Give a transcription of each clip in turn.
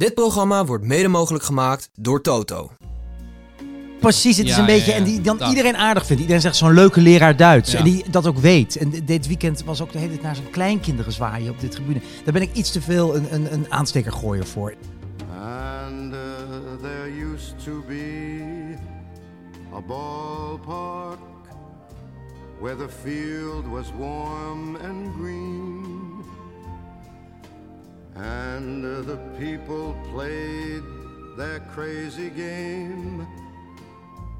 Dit programma wordt mede mogelijk gemaakt door Toto. Precies, het is Ja, een ja, beetje. ja, En die dan dat. iedereen aardig vindt. Iedereen zegt zo'n leuke leraar Duits. Ja. En die dat ook weet. En dit weekend was ook de hele tijd naar zijn kleinkinderen zwaaien op de tribune. Daar ben ik iets te veel een, een, een aanstekergooier voor. And uh, there used to be a ballpark where the field was warm and green. And the people played their crazy game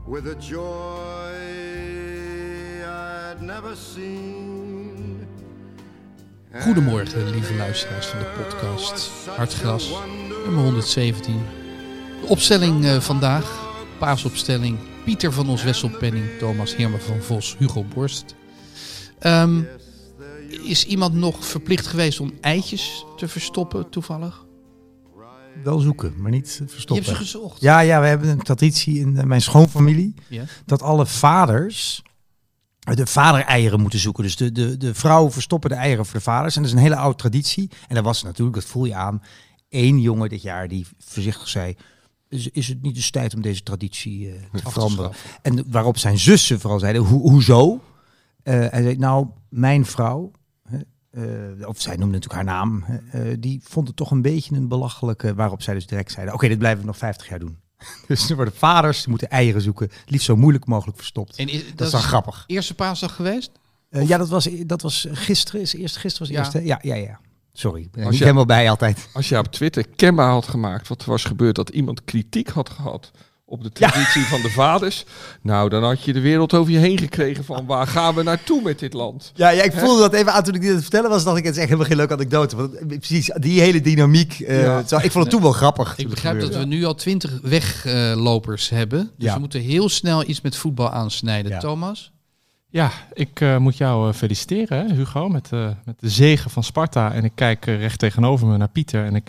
with a joy I'd never seen. Goedemorgen, lieve luisteraars van de podcast Hartgras, nummer 117. De opstelling eh, vandaag, paasopstelling, Pieter van ons Wesselpenning, Thomas Herman van Vos, Hugo Borst. Ehm, is iemand nog verplicht geweest om eitjes te verstoppen, toevallig? Wel zoeken, maar niet Je verstoppen. hebt ze gezocht. Ja, ja, we hebben een traditie in eh, mijn schoonfamilie. Ja. Dat alle vaders eh, de vadereieren moeten zoeken. Dus de, de, de vrouwen verstoppen de eieren voor de vaders. En dat is een hele oude traditie. En dat was natuurlijk, dat voel je aan, één jongen dit jaar die voorzichtig zei... Is, is het niet eens tijd om deze traditie eh, te Af veranderen? En waarop zijn zussen vooral zeiden, "Hoe- hoezo? Eh, hij zei, nou, mijn vrouw, eh, of zij noemde natuurlijk haar naam, hè, eh, die vond het toch een beetje een belachelijke, waarop zij dus direct zeiden, oké, dit blijven we nog 50 jaar doen. Dus er worden vaders, die moeten eieren zoeken, liefst zo moeilijk mogelijk verstopt. En is, dat, is dan grappig. eerste paasdag geweest? Eh, ja, dat was, dat was gisteren, is eerst gisteren was Ja. eerst, hè? ja, ja, ja. Sorry, ik ben je- helemaal bij altijd. Als je op Twitter kenbaar had gemaakt wat er was gebeurd, dat iemand kritiek had gehad op de traditie van de vaders, nou dan had je de wereld over je heen gekregen van waar gaan we naartoe met dit land? Ja, ja, ik voelde dat even aan toen ik dit aan het vertellen was, dacht ik, het is echt helemaal geen leuke anekdote. Want eh, precies, die hele dynamiek, eh, Ja. zo, ik vond het toen wel grappig. Ik begrijp dat we nu al twintig weglopers hebben. Dus Ja. we moeten heel snel iets met voetbal aansnijden. Ja. Thomas? Ja, ik eh, moet jou feliciteren, Hugo, met, eh, met de zegen van Sparta. En ik kijk recht tegenover me naar Pieter. En ik,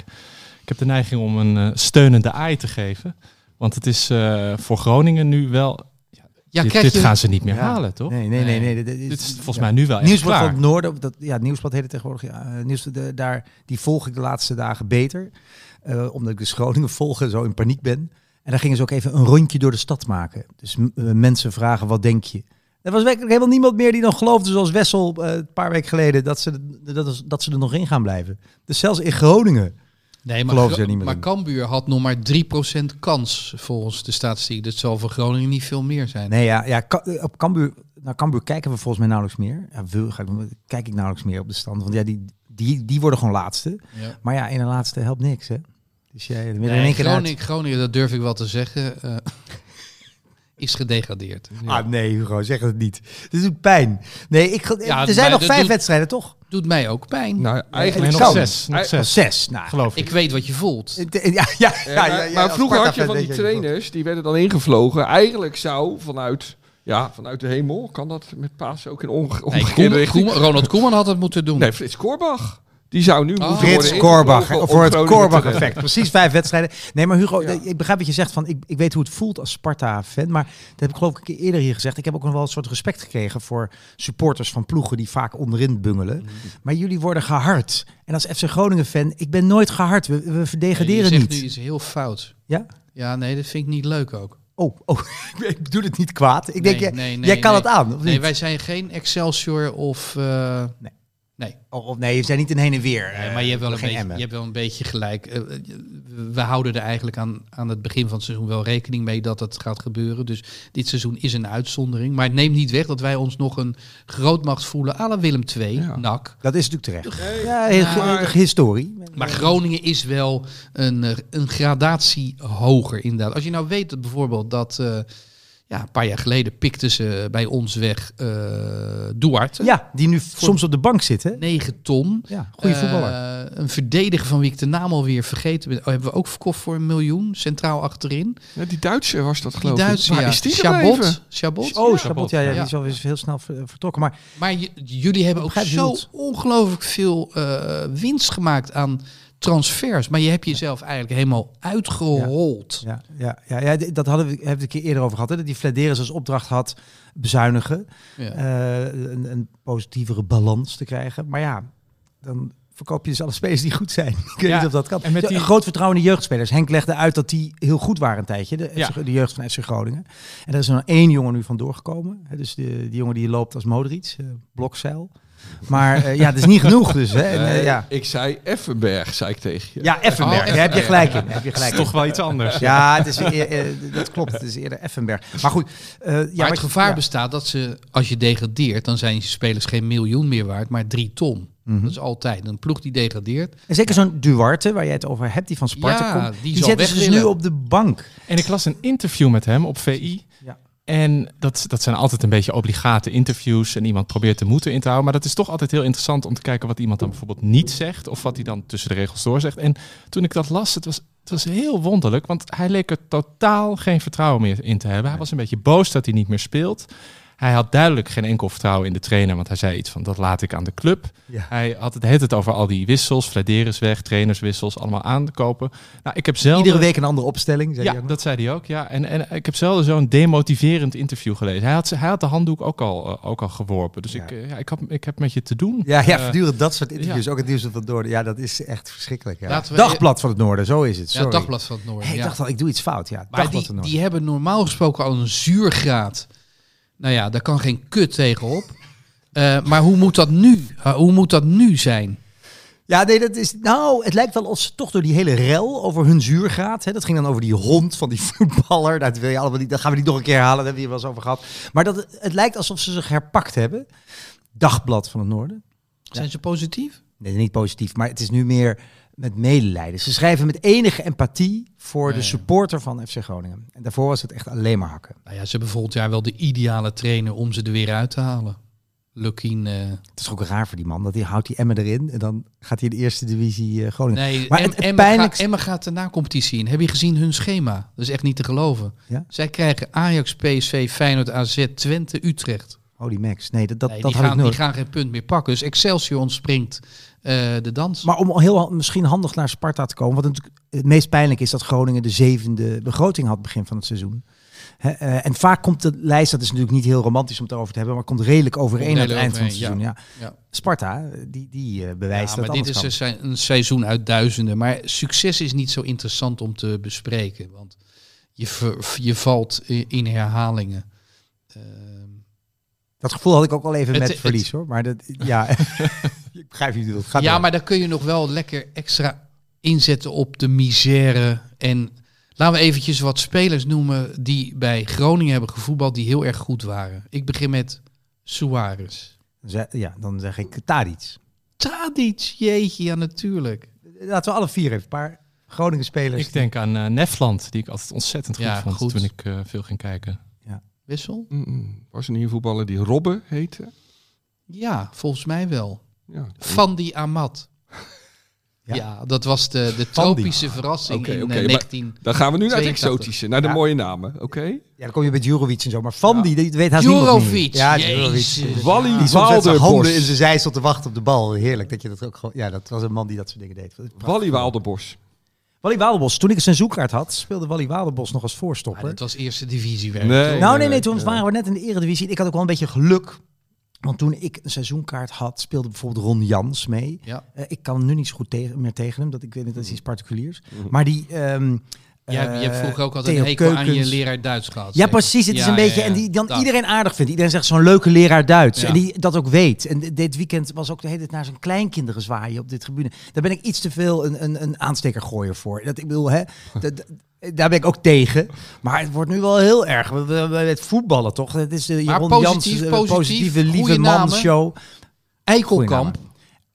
ik heb de neiging om een eh, steunende aai te geven. Want het is eh, voor Groningen nu wel... Ja, dit dit je... gaan ze niet meer Ja. halen, toch? Nee, nee, nee. nee, Nee. dit, is volgens ja. mij nu wel echt Nieuwsblad klaar. van het Noorden, dat, ja, het Nieuwsblad heet het tegenwoordig. Ja, eh, Nieuws, de, daar, die volg ik de laatste dagen beter. eh, omdat ik de Groningen volg en zo in paniek ben. En daar gingen ze ook even een rondje door de stad maken. Dus mensen vragen, wat denk je? Er was werkelijk helemaal niemand meer die nog geloofde, zoals Wessel eh, een paar weken geleden, dat ze, dat, dat ze er nog in gaan blijven. Dus zelfs in Groningen. Nee, maar, ze er niet meer maar in. Cambuur had nog maar 3% kans volgens de statistiek. Dat zal voor Groningen niet veel meer zijn. Nee, ja, ja eh, op Cambuur, naar Cambuur kijken we volgens mij nauwelijks meer. Ja, wil, ga ik, doen, kijk ik nauwelijks meer op de stand. Want ja, die, die, die worden gewoon laatste. Ja. Maar ja, in de laatste helpt niks, hè? Dus jij in één keer uit. Groningen, Groningen, dat durf ik wel te zeggen, eh, is gedegradeerd. Ah nee, Hugo, zeg het niet. Dit doet pijn. Nee, ik, Ja, er zijn nog vijf doet- wedstrijden, toch? Doet mij ook pijn. Nou, eigenlijk nog zes. Nog zes, Zes. Nou, geloof ik. Ik weet wat je voelt. ja, ja, ja, maar- vroeger had je van die trainers, die werden dan ingevlogen. Eigenlijk zou vanuit, ja, vanuit de hemel, kan dat met paas ook in onge Nee, Koeman- richting? Koeman- Ronald Koeman had het moeten doen. Nee, Frits Korbach. Die zou nu Oh. moeten Frits worden Korbach, voor het Korbach-effect. Precies vijf wedstrijden. Nee, maar Hugo, Ja. ik begrijp wat je zegt. Van, ik, ik weet hoe het voelt als Sparta-fan. Maar dat heb ik geloof ik een keer eerder hier gezegd. Ik heb ook nog wel een soort respect gekregen voor supporters van ploegen die vaak onderin bungelen. Mhm. Maar jullie worden gehard. En als FC Groningen-fan, ik ben nooit gehard. We, we Nee, degraderen je zegt niet. nu iets heel fout. Ja? Ja, nee, dat vind ik niet leuk ook. Oh, oh ik bedoel het niet kwaad. Ik denk, Nee, jij, nee, nee, jij kan nee. het aan, of Nee, wij zijn geen Excelsior of... eh, Nee. Nee. Of, of nee, we zijn niet een heen en weer. Nee, eh, maar je hebt, wel een geen beetje, Emmen. je hebt wel een beetje gelijk. Eh, eh, We houden er eigenlijk aan, aan het begin van het seizoen wel rekening mee dat het gaat gebeuren. Dus dit seizoen is een uitzondering. Maar het neemt niet weg dat wij ons nog een grootmacht voelen à la Willem II, Ja. NAC. Dat is natuurlijk terecht. Ja, heel, maar- ge- historie. Maar Groningen is wel een, een gradatie hoger inderdaad. Als je nou weet dat bijvoorbeeld dat... eh, ja, een paar jaar geleden pikten ze bij ons weg eh Duarte. Ja, die nu soms op de bank zitten. 9 ton. Ja, goede Eh, voetballer. een verdediger van wie ik de naam alweer vergeten ben. Oh, hebben we ook verkocht voor een miljoen, centraal achterin. Ja, die Duitse was dat Die geloof Duitse, ik. Waar ja. is die? Chabot. Chabot. Oh, Ja. Chabot, ja, ja, Ja. die is alweer heel snel ver- vertrokken. Maar Maar jullie hebben ook zo ongelooflijk veel eh, winst gemaakt aan transfers. Maar je hebt jezelf eigenlijk helemaal uitgerold. ja, ja, ja, ja, dat hadden we, hebben we een keer eerder over gehad. Hè, dat die Flederis als opdracht had bezuinigen. Ja. eh, een, een positievere balans te krijgen. Maar ja, dan verkoop je dus alle spelers die goed zijn. Ik weet Ja, niet of dat kan. en met die- groot vertrouwen in de jeugdspelers. Henk legde uit dat die heel goed waren een tijdje, de, Ja. FC de jeugd van FC Groningen. En er is er nog één jongen nu van doorgekomen. Dus de, die jongen die loopt als Modric, eh blokzeil. Maar eh, ja, dat is niet genoeg dus. Hè. En, eh, ja. Ik zei Effenberg, zei ik tegen je. ja, Effenberg. Oh, Daar heb je gelijk in. Heb je Dat gelijk is in. toch wel iets anders. Ja, het is, eh, dat klopt. Het is eerder Effenberg. Maar goed. eh, ja, maar het je- gevaar ja. bestaat dat ze, als je degradeert, dan zijn je spelers geen miljoen meer waard, maar drie ton. Mhm. Dat is altijd. Een ploeg die degradeert. En zeker zo'n Duarte, waar jij het over hebt, die van Sparta Ja, komt. die zetten ze dus nu op de bank. En ik las een interview met hem op VI. En dat, dat zijn altijd een beetje obligate interviews en iemand probeert de moed in te houden. Maar dat is toch altijd heel interessant om te kijken wat iemand dan bijvoorbeeld niet zegt of wat hij dan tussen de regels door zegt. En toen ik dat las, het was, het was heel wonderlijk, want hij leek er totaal geen vertrouwen meer in te hebben. Hij was een beetje boos dat hij niet meer speelt. Hij had duidelijk geen enkel vertrouwen in de trainer, want hij zei iets van dat laat ik aan de club. Ja. Hij had het, het over al die wissels, Flederis weg, trainerswissels, allemaal aankopen. Nou, ik heb zelf Iedere week een andere opstelling. Zei ja, hij dat zei hij ook. Ja. En, en ik heb zelden zo'n demotiverend interview gelezen. Hij had, hij had de handdoek ook al, eh, ook al geworpen. Dus Ja. ik, eh, ja, ik, had, ik heb met je te doen. Ja, ja, Eh, voortdurend dat soort interviews. Ook het nieuws van het Noorden. Ja, dat is echt verschrikkelijk. Ja. We- Dagblad van het Noorden, zo is het. Ja, Sorry. Dagblad van het Noorden. Hey, ik ja. dacht al, ik doe iets fout. Ja, Maar Dagblad die, van het Noorden. die hebben normaal gesproken al een zuurgraad. Nou ja, daar kan geen kut tegenop. Eh, maar hoe moet dat nu? Eh, hoe moet dat nu zijn? Ja, nee, dat is. Nou, het lijkt wel of ze toch door die hele rel over hun zuurgraad. Hè, dat ging dan over die hond van die voetballer. Dat, wil je allemaal niet, dat gaan we niet nog een keer halen. Daar hebben we hier wel eens over gehad. Maar dat, het- het lijkt alsof ze zich herpakt hebben. Dagblad van het Noorden. Zijn ze positief? Nee, niet positief, maar het is nu meer met medelijden. Ze schrijven met enige empathie voor Ja, de supporter van FC Groningen. En daarvoor was het echt alleen maar hakken. Nou ja, ze hebben volgend jaar wel de ideale trainer om ze er weer uit te halen. Lukien. eh, Het is ook raar voor die man, dat hij houdt die Emmen erin en dan gaat hij in de eerste divisie eh, Groningen. nee, Maar het- pijnlijkst- gaat, gaat de na-competitie in. Heb je gezien hun schema? Dat is echt niet te geloven. Ja? Zij krijgen Ajax, PSV, Feyenoord, AZ, Twente, Utrecht. Holy Max, nee, dat, dat, Nee, dat die, had gaan, ik die nooit. gaan geen punt meer pakken. Dus Excelsior ontspringt eh, de dans. Maar om heel misschien handig naar Sparta te komen, wat natuurlijk het meest pijnlijk is dat Groningen de zevende begroting had begin van het seizoen. Eh, en vaak komt de lijst, dat is natuurlijk niet heel romantisch om het erover te hebben, maar komt redelijk overeen Komt aan het eind van het seizoen. Ja. Ja. Sparta, die, die eh, bewijst Ja, dat maar dit is kan. een, se- een seizoen uit duizenden. Maar succes is niet zo interessant om te bespreken. Want je, ver- je valt in herhalingen. Ehm, Dat gevoel had ik ook al even Het- met het- verlies hoor. Maar dat, ja, ik begrijp niet dat gaat. ja, door. maar dan kun je nog wel lekker extra inzetten op de misère. En laten we eventjes wat spelers noemen die bij Groningen hebben gevoetbald die heel erg goed waren. Ik begin met Suarez. Ja, dan zeg ik Tadic. Tadic, jeetje, ja natuurlijk. Laten we alle vier even een paar Groningen spelers. Ik denk aan eh, Nefland, die ik altijd ontzettend goed Ja, vond goed. toen ik eh, veel ging kijken. Wissel? Mm-mm. Was er niet een voetballer die Robbe heette? Ja, volgens mij wel. Ja. Van die Amat. Ja. Ja. dat was de, de die. tropische verrassing Oké, in oké, eh, maar- 19... Dan gaan we nu naar het 82. exotische, naar de Ja. mooie namen. Oké? Ja, dan kom je bij Jurovic en zo. Maar Van Ja. die, die weet haast niemand meer. Jurovic, Ja. Jurovic. Wally Die zijn handen in zijn zij stond te wachten op de bal. Heerlijk dat je dat ook gewoon... Ja, dat was een man die dat soort dingen deed. Wally Waalderbos. Wally. Toen ik een seizoenkaart had, speelde Wally Wadelbos nog als voorstopper. dat was eerste divisie werk. Nee. nou, nee, nee. Toen waren we net in de eredivisie. Ik had ook wel een beetje geluk. Want toen ik een seizoenkaart had, speelde bijvoorbeeld Ron Jans mee. Ja. Eh, ik kan nu niet zo goed tegen, meer tegen hem. Dat ik weet niet, dat is iets particuliers. Mhm. Maar die... Ja, je hebt vroeger ook altijd Theo een hekel aan je leraar Duits gehad. Ja, precies. Het is een ja, beetje. ja. En die dan Dat. iedereen aardig vindt. Iedereen zegt zo'n leuke leraar Duits. En die dat ook weet. En dit weekend was ook de hele tijd naar zijn kleinkinderen zwaaien op dit tribune. Daar ben ik iets te veel een, een, een aanstekergooier voor. Dat ik bedoel, hè, dat, daar ben ik ook tegen. Maar het wordt nu wel heel erg. We, we, we- het voetballen toch? Het is de Jeroen positief, positief, positieve lieve man show. Eikelkamp,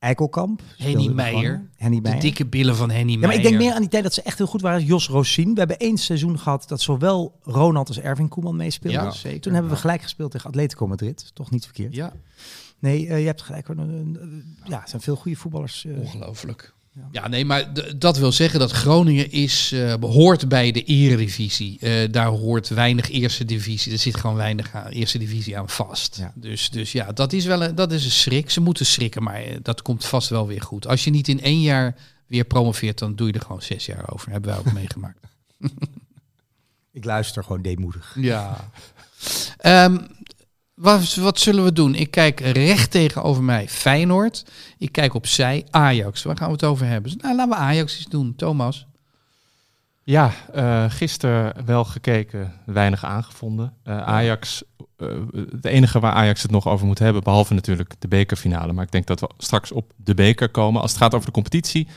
Eikelkamp. Henny Meijer. Henny de Meijer. dikke billen van Henny Ja, maar ik denk meer aan die tijd dat ze echt heel goed waren. Jos Rosien. We hebben één seizoen gehad dat zowel Ronald als Erwin Koeman meespeelden. Ja, zeker. Toen hebben we gelijk gespeeld tegen Atletico Madrid. Toch niet verkeerd. Ja, Nee, eh, je hebt gelijk. hoor. Eh, eh, Ja, er zijn veel goede voetballers. ongelooflijk. Ja. Nee, maar dat wil zeggen dat Groningen is, eh, behoort bij de eredivisie. Eh, daar hoort weinig eerste divisie. Er zit gewoon weinig aan, eerste divisie aan vast. Ja. Dus, dus ja, dat is wel een, dat is een schrik. Ze moeten schrikken, maar eh, dat komt vast wel weer goed. Als je niet in één jaar weer promoveert, dan doe je er gewoon zes jaar over. Hebben wij ook meegemaakt. Ik luister gewoon deemoedig. Ja. Ehm, Wat, wat zullen we doen? Ik kijk recht tegenover mij Feyenoord. Ik kijk opzij Ajax. Waar gaan we het over hebben? Nou, laten we Ajax eens doen. Thomas. Ja, uh, gisteren wel gekeken, weinig aangevonden. Uh, Ajax, uh, het enige waar Ajax het nog over moet hebben, behalve natuurlijk de bekerfinale. Maar ik denk dat we straks op de beker komen. Als het gaat over de competitie,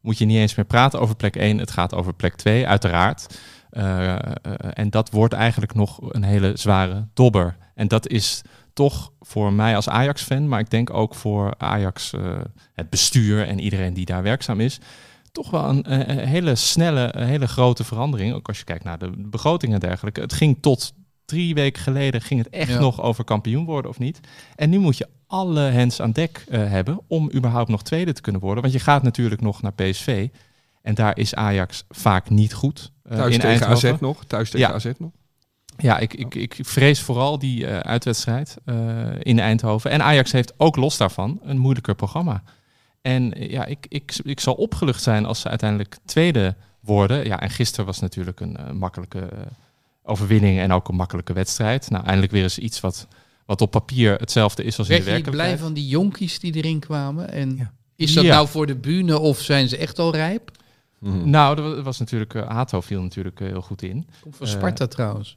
moet je niet eens meer praten over plek 1. Het gaat over plek 2, uiteraard. en dat wordt eigenlijk nog een hele zware dobber. En dat is toch voor mij als Ajax-fan, maar ik denk ook voor Ajax, het bestuur en iedereen die daar werkzaam is toch wel een, hele snelle, hele grote verandering. Ook als je kijkt naar de begroting en dergelijke. Het ging tot drie weken geleden ging het echt nog over kampioen worden of niet. En nu moet je alle hens aan dek uh, hebben om überhaupt nog tweede te kunnen worden. Want je gaat natuurlijk nog naar PSV. En daar is Ajax vaak niet goed. Uh, thuis in tegen Eindhoven. AZ nog. Thuis tegen Ja. AZ nog. Ja, ik, ik, ik vrees vooral die uh, uitwedstrijd uh, in Eindhoven. En Ajax heeft ook los daarvan een moeilijker programma. En ja, ik, ik, ik zal opgelucht zijn als ze uiteindelijk tweede worden. Ja, en gisteren was natuurlijk een uh, makkelijke overwinning en ook een makkelijke wedstrijd. Nou, eindelijk weer eens iets wat, wat op papier hetzelfde is als Werd in de werkelijkheid. blij van die jonkies die erin kwamen? En Ja. is dat Ja. nou voor de bühne of zijn ze echt al rijp? Mhm. Nou, er was, natuurlijk, uh, Hato viel natuurlijk uh, heel goed in. Komt van Eh, Sparta trouwens.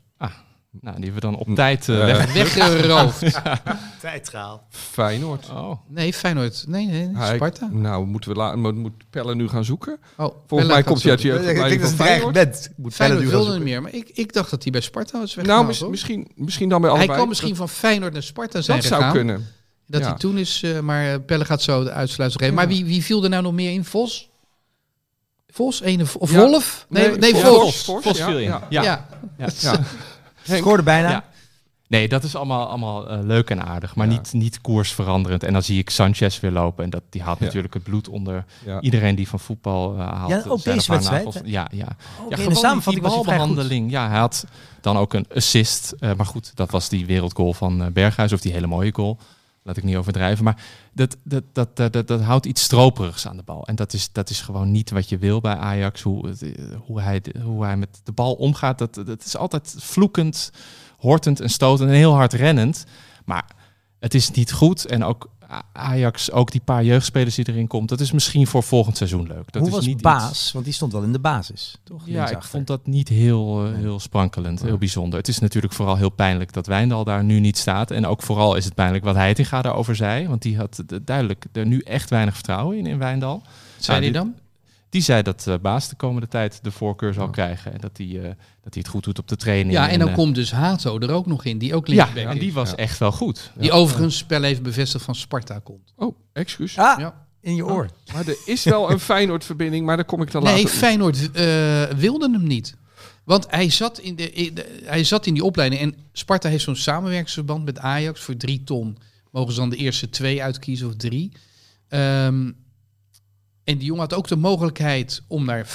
Nou, die hebben we dan op tijd uh, Eh, weg. Weggeroofd. Tijdstraal. Feyenoord. Oh, Nee, Feyenoord. Nee, nee, Hij- Sparta. Nou, moeten we la- moet, moet Pelle nu gaan zoeken? Oh, Volgens Pelle mij komt hij uit je Ik denk dat het Feyenoord. dreigement. Moet Feyenoord wilde niet meer, maar ik, ik dacht dat hij bij Sparta was Nou, weggehaald. mis- hoor. misschien, misschien dan bij hij allebei. kan misschien van Feyenoord naar Sparta zijn Dat zou kunnen. Dat Ja. hij toen is, eh, maar eh, Pelle gaat zo de uitsluiting geven. Maar wie, wie viel er nou nog meer in? Vos? Vos? Ene, of Ja. Wolf? Nee, nee, Vos. Vos. Vos, Vos ja, viel in. ja. Ja. Scoorde bijna. Ja. Nee, dat is allemaal, allemaal eh, leuk en aardig, maar Ja. niet, niet koersveranderend. En dan zie ik Sanchez weer lopen en dat, die haalt Ja. natuurlijk het bloed onder ja. iedereen die van voetbal eh, haalt. Ja, ook deze wedstrijd, nagels. Ja, ja. Ja de samenvatting die goed. balbehandeling. Ja, hij had dan ook een assist. eh, maar goed, dat was die wereldgoal van Berghuis, of die hele mooie goal. Laat ik niet overdrijven. Maar dat, dat, dat, dat, dat, dat houdt iets stroperigs aan de bal. En dat is, dat is gewoon niet wat je wil bij Ajax. Hoe, eh, hoe, hij, hoe hij met de bal omgaat. Dat, dat is altijd vloekend, hortend en stotend en heel hard rennend. Maar het is niet goed. En ook Ajax, ook die paar jeugdspelers die erin komt. Dat is misschien voor volgend seizoen leuk. Dat Hoe is was niet iets- Baas? Want die stond wel in de basis. Toch? ja, ik vond dat niet heel, eh, heel sprankelend, heel bijzonder. Het is natuurlijk vooral heel pijnlijk dat Wijndal daar nu niet staat. En ook vooral is het pijnlijk wat Heitinga daarover zei. Want die had duidelijk er nu echt weinig vertrouwen in, in Wijndal. Zei Nou, hij dit- dan? Die zei dat eh, Baas de komende tijd de voorkeur zal krijgen. En dat hij, eh, dat hij het goed doet op de training. Ja, en dan eh, komt dus Hato er ook nog in, die ook Ja, linksback en is. die was Ja. echt wel goed. Die overigens spel even bevestigd van Sparta komt. Oh, excuus. Ah, Ja. in je oor. Maar er is wel een Feyenoord-verbinding, maar daar kom ik dan Nee, later op. Feyenoord eh, wilde hem niet. Want hij zat, in de, in de- hij zat in die opleiding. En Sparta heeft zo'n samenwerkingsverband met Ajax. Voor drie ton mogen ze dan de eerste twee uitkiezen of drie. Ehm, en die jongen had ook de mogelijkheid om naar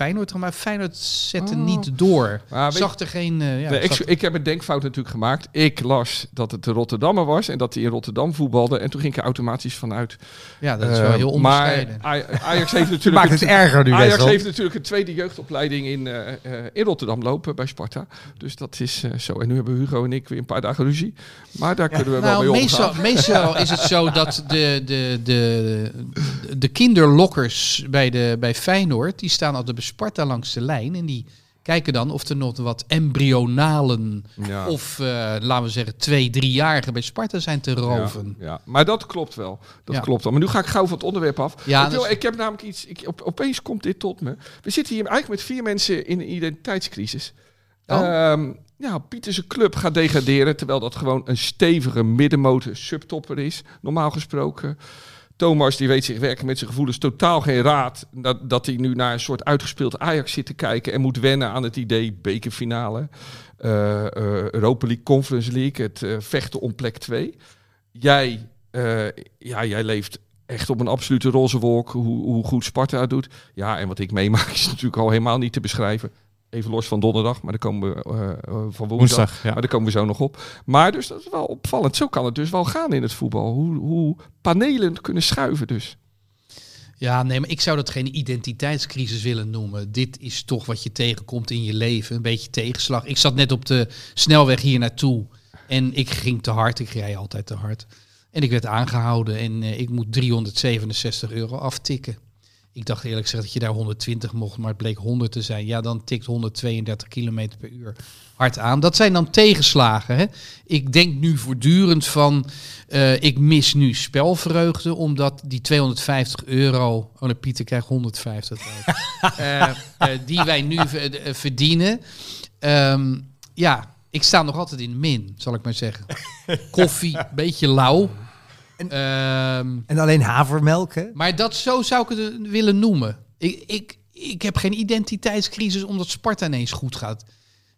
Feyenoord. Maar Feyenoord zette Oh. niet door. Maar weet- zag er geen... eh, ja, Nee, zag- ik, ik heb een denkfout natuurlijk gemaakt. Ik las dat het de Rotterdammer was en dat hij in Rotterdam voetbalde. En toen ging ik er automatisch vanuit. ja, dat is wel Eh, heel onderscheiden. Maar Aj- Ajax heeft natuurlijk... maakt het een- erger nu, Ajax heeft natuurlijk een tweede jeugdopleiding in, eh, eh, in Rotterdam lopen bij Sparta. Dus dat is eh, zo. En nu hebben Hugo en ik weer een paar dagen ruzie. Maar daar kunnen we wel Nou, mee meestal, omgaan. meestal is het zo dat de, de, de, de kinderlokkers bij, de, bij Feyenoord, die staan altijd bij Sparta langs de lijn. En die kijken dan of er nog wat embryonalen Ja. of, eh, laten we zeggen, twee, driejarigen bij Sparta zijn te roven. Ja, ja, maar dat klopt wel. Dat Ja. klopt wel. Maar nu ga ik gauw van het onderwerp af. Ja, ik, wil- dat is- ik heb namelijk iets. Ik, op, opeens komt dit tot me. We zitten hier eigenlijk met vier mensen in een identiteitscrisis. Oh. Ehm, ja, Pieterse club gaat degraderen, terwijl dat gewoon een stevige middenmotor subtopper is, normaal gesproken. Thomas die weet zich werken met zijn gevoelens totaal geen raad. Dat, dat hij nu naar een soort uitgespeeld Ajax zit te kijken en moet wennen aan het idee bekerfinale. eh, eh, Europa League, Conference League, het eh, vechten om plek 2. Jij, ja, jij leeft echt op een absolute roze wolk hoe, hoe goed Sparta doet. Ja, en wat ik meemaak is natuurlijk al helemaal niet te beschrijven. Even los van donderdag, maar dan komen we eh, eh, van woensdag. Woensdag, ja. Maar daar komen we zo nog op. Maar dus dat is wel opvallend. Zo kan het dus wel gaan in het voetbal. Hoe, hoe panelen kunnen schuiven dus. Ja, nee, maar ik zou dat geen identiteitscrisis willen noemen. Dit is toch wat je tegenkomt in je leven. Een beetje tegenslag. Ik zat net op de snelweg hier naartoe. En ik ging te hard, ik rij altijd te hard. En ik werd aangehouden en eh, ik moet 367 euro aftikken. Ik dacht eerlijk gezegd dat je daar 120 mocht, maar het bleek 100 te zijn. Ja, dan tikt 132 kilometer per uur hard aan. Dat zijn dan tegenslagen. Hè? Ik denk nu voortdurend van, eh, ik mis nu spelvreugde, omdat die 250 euro, oh nee, Pieter krijgt 150 euro, Eh, eh, die wij nu ver- verdienen. Ehm, ja, ik sta nog altijd in de min, zal ik maar zeggen. Koffie, beetje lauw. Ehm, En alleen havermelk, hè? maar dat zo zou ik het willen noemen. Ik, ik, ik heb geen identiteitscrisis omdat Sparta ineens goed gaat.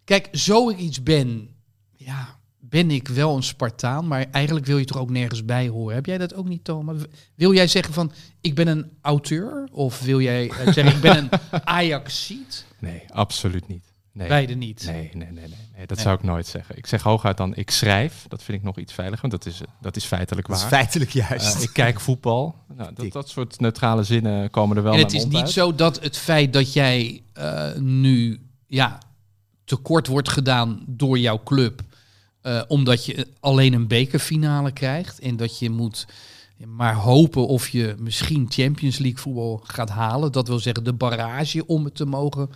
Kijk, zo ik iets ben, ja, ben ik wel een Spartaan, maar eigenlijk wil je toch ook nergens bij horen. Heb jij dat ook niet, Thomas? Wil jij zeggen van, ik ben een auteur? Of wil jij eh, zeggen, ik ben een Ajaxiet? Nee, absoluut niet. Nee. Beide niet. Nee, nee, nee, nee, nee. dat Nee. zou ik nooit zeggen. Ik zeg hooguit dan, ik schrijf. Dat vind ik nog iets veiliger, want dat is, dat is feitelijk Dat is waar. feitelijk juist. Eh, ik kijk voetbal. Nou, dat, dat soort neutrale zinnen komen er wel En het is niet uit. zo dat het feit dat jij eh, nu ja, tekort wordt gedaan door jouw club, eh, omdat je alleen een bekerfinale krijgt en dat je moet maar hopen of je misschien Champions League voetbal gaat halen. Dat wil zeggen de barrage om het te mogen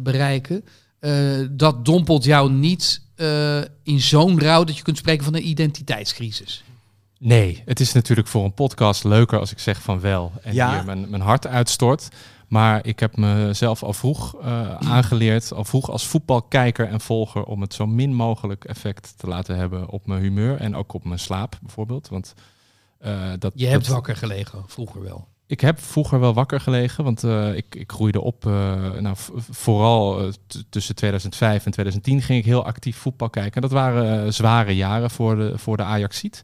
bereiken. Eh, dat dompelt jou niet eh, in zo'n rouw dat je kunt spreken van een identiteitscrisis. Nee, het is natuurlijk voor een podcast leuker als ik zeg van wel. En Ja. hier mijn, mijn hart uitstort. Maar ik heb mezelf al vroeg eh, aangeleerd, al vroeg als voetbalkijker en volger, om het zo min mogelijk effect te laten hebben op mijn humeur en ook op mijn slaap bijvoorbeeld. Want eh, dat, Je hebt dat- wakker gelegen, vroeger wel. Ik heb vroeger wel wakker gelegen, want eh, ik, ik groeide op. eh, nou, vooral eh, tussen 2005 en 2010 ging ik heel actief voetbal kijken. En dat waren zware jaren voor de, voor de Ajaxiet.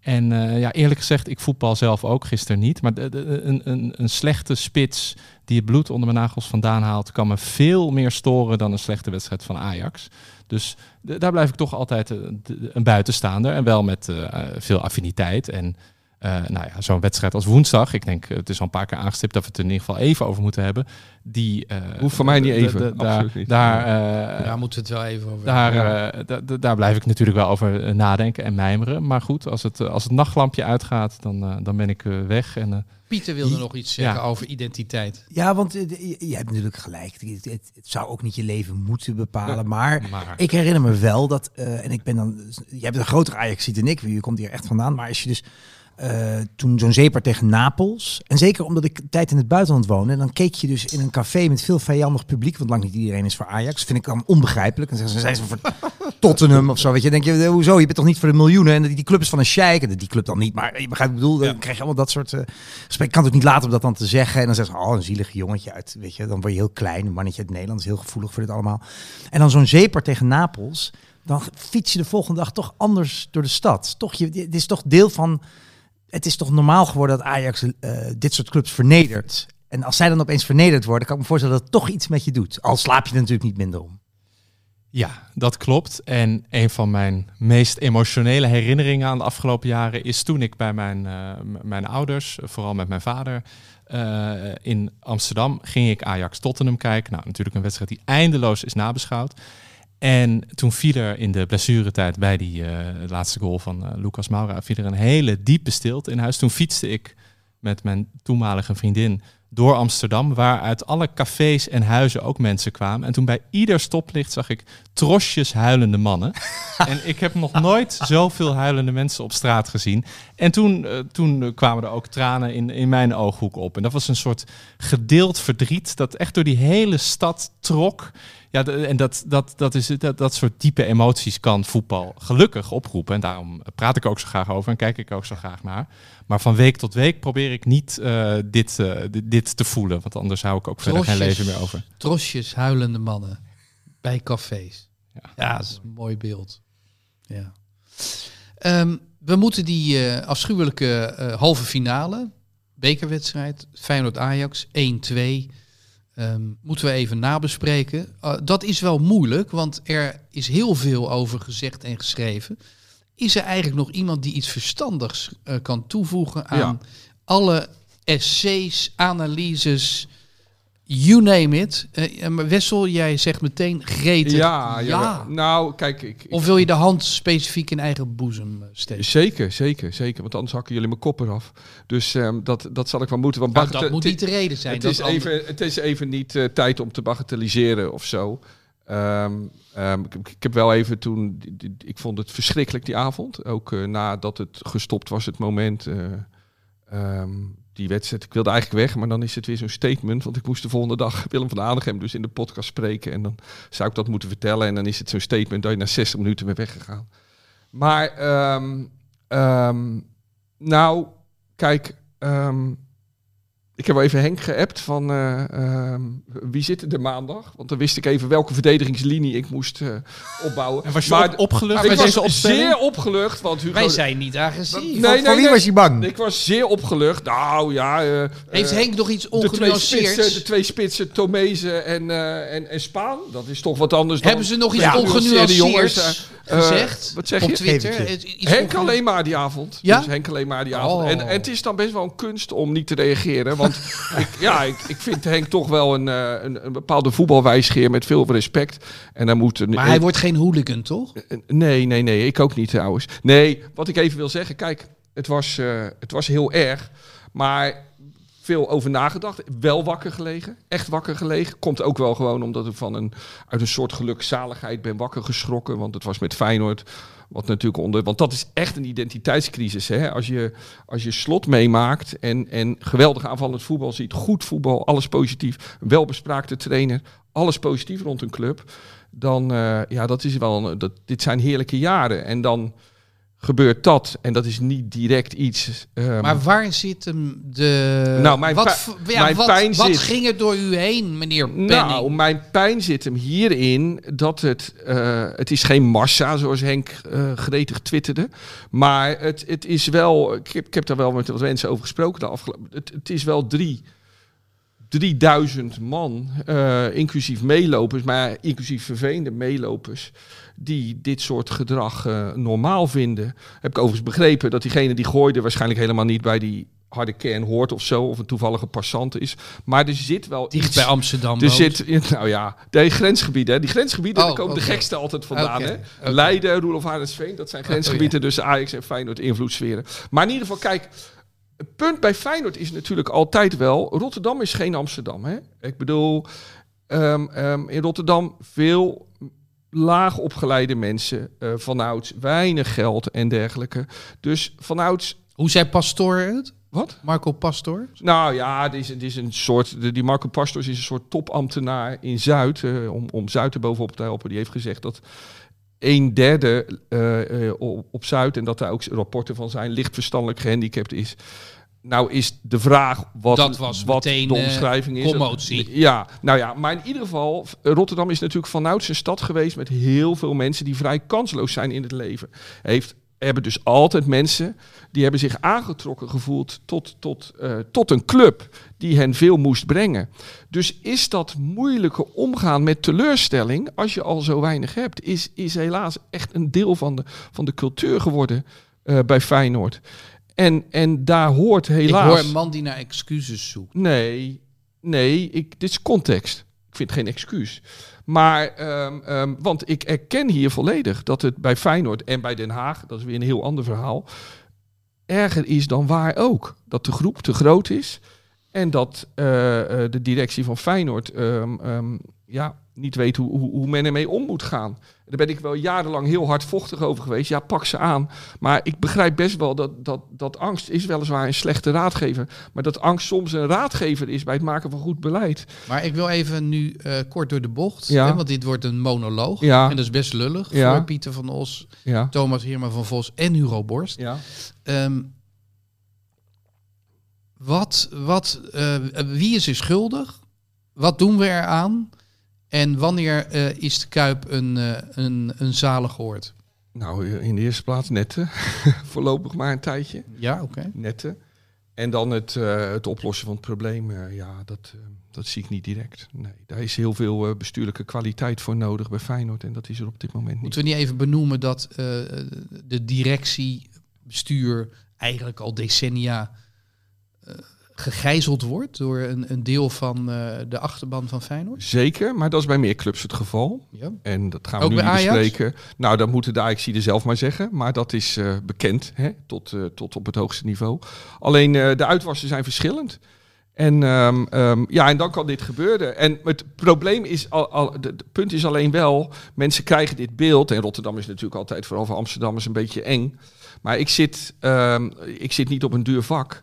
En ja, eerlijk gezegd, ik voetbal zelf ook gisteren niet. Maar een, een, een slechte spits die het bloed onder mijn nagels vandaan haalt, kan me veel meer storen dan een slechte wedstrijd van Ajax. Dus daar blijf ik toch altijd een buitenstaander. En wel met veel affiniteit. En eh, nou ja, zo'n wedstrijd als woensdag. Ik denk, het is al een paar keer aangestipt dat we het in ieder geval even over moeten hebben. Die, eh, Hoeft voor mij niet even, de- de- absoluut daar, niet. daar, eh, Daar moeten we het wel even over daar, eh, daar blijf ik natuurlijk wel over nadenken en mijmeren. Maar goed, als het, als het nachtlampje uitgaat, dan, dan ben ik weg. En, eh, Pieter wilde nog iets zeggen Ja. over identiteit. Ja, want je, je hebt natuurlijk gelijk. Het, het, het zou ook niet je leven moeten bepalen. Maar maar ik herinner me wel dat, eh, en ik ben dan, je hebt een grotere Ajax dan ik, je komt hier echt vandaan. Maar als je dus eh, toen zo'n zeepart tegen Napels, en zeker omdat ik tijd in het buitenland woonde, dan keek je dus in een café met veel vijandig publiek, want lang niet iedereen is voor Ajax. Vind ik dan onbegrijpelijk. En ze, zijn ze voor Tottenham of zo, weet je. Dan denk je, eh, hoezo, je bent toch niet voor de miljoenen? En die, club is van een sheik, en die club dan niet. Maar je begrijpt ik bedoel, dan krijg je allemaal dat soort... gesprek. Ik kan het ook niet laten om dat dan te zeggen. En dan zeggen ze, oh, een zielig jongetje uit, weet je. Dan word je heel klein, een mannetje uit Nederland is heel gevoelig voor dit allemaal. En dan zo'n zeepart tegen Napels, dan fiets je de volgende dag toch anders door de stad. Toch, je, het is toch deel van... Het is toch normaal geworden dat Ajax eh, dit soort clubs vernedert. En als zij dan opeens vernederd worden, kan ik me voorstellen dat het toch iets met je doet. Al slaap je natuurlijk niet minder om. Ja, dat klopt. En een van mijn meest emotionele herinneringen aan de afgelopen jaren is toen ik bij mijn, eh, mijn ouders, vooral met mijn vader, eh, in Amsterdam ging ik Ajax Tottenham kijken. Nou, natuurlijk een wedstrijd die eindeloos is nabeschouwd. En toen viel er in de blessuretijd bij die eh, laatste goal van eh, Lucas Moura, viel er een hele diepe stilte in huis. Toen fietste ik met mijn toenmalige vriendin door Amsterdam, waar uit alle cafés en huizen ook mensen kwamen. En toen bij ieder stoplicht zag ik trosjes huilende mannen. en ik heb nog nooit zoveel huilende mensen op straat gezien. En toen, eh, toen kwamen er ook tranen in, in mijn ooghoek op. En dat was een soort gedeeld verdriet dat echt door die hele stad trok. Ja, de- en dat, dat, dat, is, dat, dat soort diepe emoties kan voetbal gelukkig oproepen. En daarom praat ik ook zo graag over en kijk ik ook zo graag naar. Maar van week tot week probeer ik niet eh, dit, eh, dit, dit te voelen. Want anders hou ik ook verder geen leven meer over. Trosjes, huilende mannen bij cafés. Ja. Ja, dat is een mooi beeld. Ja. Ehm, we moeten die eh, afschuwelijke halve finale, bekerwedstrijd, Feyenoord-Ajax, 1-2, ehm, moeten we even nabespreken. Uh, dat is wel moeilijk, want er is heel veel over gezegd en geschreven. Is er eigenlijk nog iemand die iets verstandigs eh, kan toevoegen aan Ja. alle essays, analyses, You name it. Maar Wessel, jij zegt meteen gretig. Ja, ja. Nou, kijk, ik, Of wil je de hand specifiek in eigen boezem eh, steken? Zeker, zeker, zeker. Want anders hakken jullie mijn kop eraf. Dus ehm, dat, dat zal ik wel moeten. Want Nou, dat moet niet de reden zijn. Het dat is, ander- even, het is even niet eh, tijd om te bagatelliseren of zo. Ehm, ehm, ik, ik heb wel even toen... Ik vond het verschrikkelijk die avond. Ook nadat het gestopt was, het moment... die wedstrijd. Ik wilde eigenlijk weg, maar dan is het weer zo'n statement. Want ik moest de volgende dag Willem van Aardigem dus in de podcast spreken. En dan zou ik dat moeten vertellen. En dan is het zo'n statement dat je na 60 minuten bent weggegaan. Maar, ehm, ehm, nou, kijk... ehm, ik heb wel even Henk geappt van eh, ehm, wie zit er maandag? Want dan wist ik even welke verdedigingslinie ik moest eh, opbouwen. En was je maar op- opgelucht ik met was deze opstelling? zeer opgelucht, want Hugo... Wij zijn niet agressief. Nee, Van- nee, van wie nee. was je bang? Ik was zeer opgelucht. Nou ja... eh, Heeft Henk nog iets de twee, spitsen, ongenuanceerds? de twee spitsen, Tomezen en, eh, en, en Spaan. Dat is toch wat anders dan... Hebben ze nog iets Ja, eh, gezegd wat zeg op je? Twitter? Ik iets Henk alleen maar die avond. Ja? Dus Henk alleen maar die avond. Oh. En, en het is dan best wel een kunst om niet te reageren. Want ik, ja, ik, ik vind Henk toch wel een, eh, een, een bepaalde voetbalwijsgeer met veel respect. En dan moet een, Maar hij wordt geen hooligan, toch? Nee, nee, nee. Ik ook niet trouwens. Nee, wat ik even wil zeggen. Kijk, het was, eh, het was heel erg. Maar veel over nagedacht. Wel wakker gelegen. Echt wakker gelegen. Komt ook wel gewoon omdat ik van een, uit een soort gelukzaligheid ben wakker geschrokken. Want het was met Feyenoord. Wat natuurlijk onder. Want dat is echt een identiteitscrisis. Hè? Als, je, als je slot meemaakt en, en geweldig aanvallend voetbal ziet. Goed voetbal, alles positief. Welbespraakte trainer. Alles positief rond een club. Dan, eh, ja, dat is wel. Dat, dit zijn heerlijke jaren. En dan gebeurt dat. En dat is niet direct iets. ehm, Maar waar zit hem de... Nou, mijn wat, ja, mijn wat, pijn wat zit- ging er door u heen, meneer Penning? Nou, mijn pijn zit hem hierin dat het, eh, het is geen massa, zoals Henk eh, gretig twitterde. Maar het, het is wel, ik heb, ik heb daar wel met wat mensen over gesproken de afgelopen, het, het is wel drie, 3000 man, eh, inclusief meelopers, maar inclusief vervelende meelopers, die dit soort gedrag eh, normaal vinden. Heb ik overigens begrepen dat diegene die gooide waarschijnlijk helemaal niet bij die harde kern hoort of zo, of een toevallige passant is. Maar er zit wel Dicht iets... bij Amsterdam Er woont. zit, nou ja, de grensgebieden. hè. Die grensgebieden, Oh, daar komen oké. de gekste altijd vandaan. Oké, Hè? oké. Leiden, Roelof Arendsveen, dat zijn grensgebieden tussen Ajax en Feyenoord invloedssferen. Maar in ieder geval, kijk, het punt bij Feyenoord is natuurlijk altijd wel, Rotterdam is geen Amsterdam. Hè? Ik bedoel, ehm, ehm, in Rotterdam veel laag opgeleide mensen, eh vanouds weinig geld en dergelijke. Dus vanouds, Hoe zei Pastoor het? wat? Marco Pastoor? Nou ja, het is, het is een soort. de- Die Marco Pastors is een soort topambtenaar in Zuid. eh, om, om Zuid er bovenop te helpen. Die heeft gezegd dat een derde eh, op, op Zuid. en dat daar ook rapporten van zijn. licht verstandelijk gehandicapt is. Nou is de vraag wat, Dat was wat meteen, de eh, omschrijving is. commotie. Ja, nou ja, maar in ieder geval, Rotterdam is natuurlijk vanouds een stad geweest met heel veel mensen die vrij kansloos zijn in het leven. Heeft, hebben dus altijd mensen die hebben zich aangetrokken gevoeld tot, tot, eh, tot een club die hen veel moest brengen. Dus is dat moeilijke omgaan met teleurstelling als je al zo weinig hebt, is, is helaas echt een deel van de, van de cultuur geworden eh, bij Feyenoord. En, en daar hoort helaas... Ik hoor een man die naar excuses zoekt. Nee, nee, ik, dit is context. Ik vind geen excuus. Maar, ehm, ehm, want ik erken hier volledig dat het bij Feyenoord en bij Den Haag, dat is weer een heel ander verhaal, erger is dan waar ook. Dat de groep te groot is en dat eh, eh, de directie van Feyenoord ehm, ja, niet weet hoe, hoe, hoe men ermee om moet gaan. Daar ben ik wel jarenlang heel hardvochtig over geweest. Ja, pak ze aan. Maar ik begrijp best wel dat, dat, dat angst is weliswaar een slechte raadgever. Maar dat angst soms een raadgever is bij het maken van goed beleid. Maar ik wil even nu eh, kort door de bocht. Ja. Hè, want dit wordt een monoloog. Ja. En dat is best lullig Ja. voor Pieter van Os. Thomas Heerma van Vos en Hugo Borst. Ja. Ehm, wat, wat, eh, wie is er schuldig? Wat doen we eraan? En wanneer eh, is de Kuip een, eh, een, een zalig oord? Nou, in de eerste plaats netten. Voorlopig maar een tijdje. Ja, oké. Netten. En dan het, eh, het oplossen van het probleem. eh, ja, dat, eh, dat zie ik niet direct. Nee, daar is heel veel eh, bestuurlijke kwaliteit voor nodig bij Feyenoord. En dat is er op dit moment niet. Moeten we niet even benoemen dat eh, de directie, bestuur, eigenlijk al decennia eh, gegijzeld wordt door een, een deel van eh, de achterban van Feyenoord? Zeker, maar dat is bij meer clubs het geval. Ja. En dat gaan we Ook nu bespreken. Nou, dat moeten de ajax er zelf maar zeggen. Maar dat is eh, bekend, hè? Tot, eh, tot op het hoogste niveau. Alleen de uitwassen zijn verschillend. En, ehm, ehm, ja, en dan kan dit gebeuren. En het probleem is, al, al, de- het punt is alleen wel, mensen krijgen dit beeld. En Rotterdam is natuurlijk altijd, vooral voor Amsterdammers, een beetje eng. Maar ik zit, ehm, ik zit niet op een duur vak.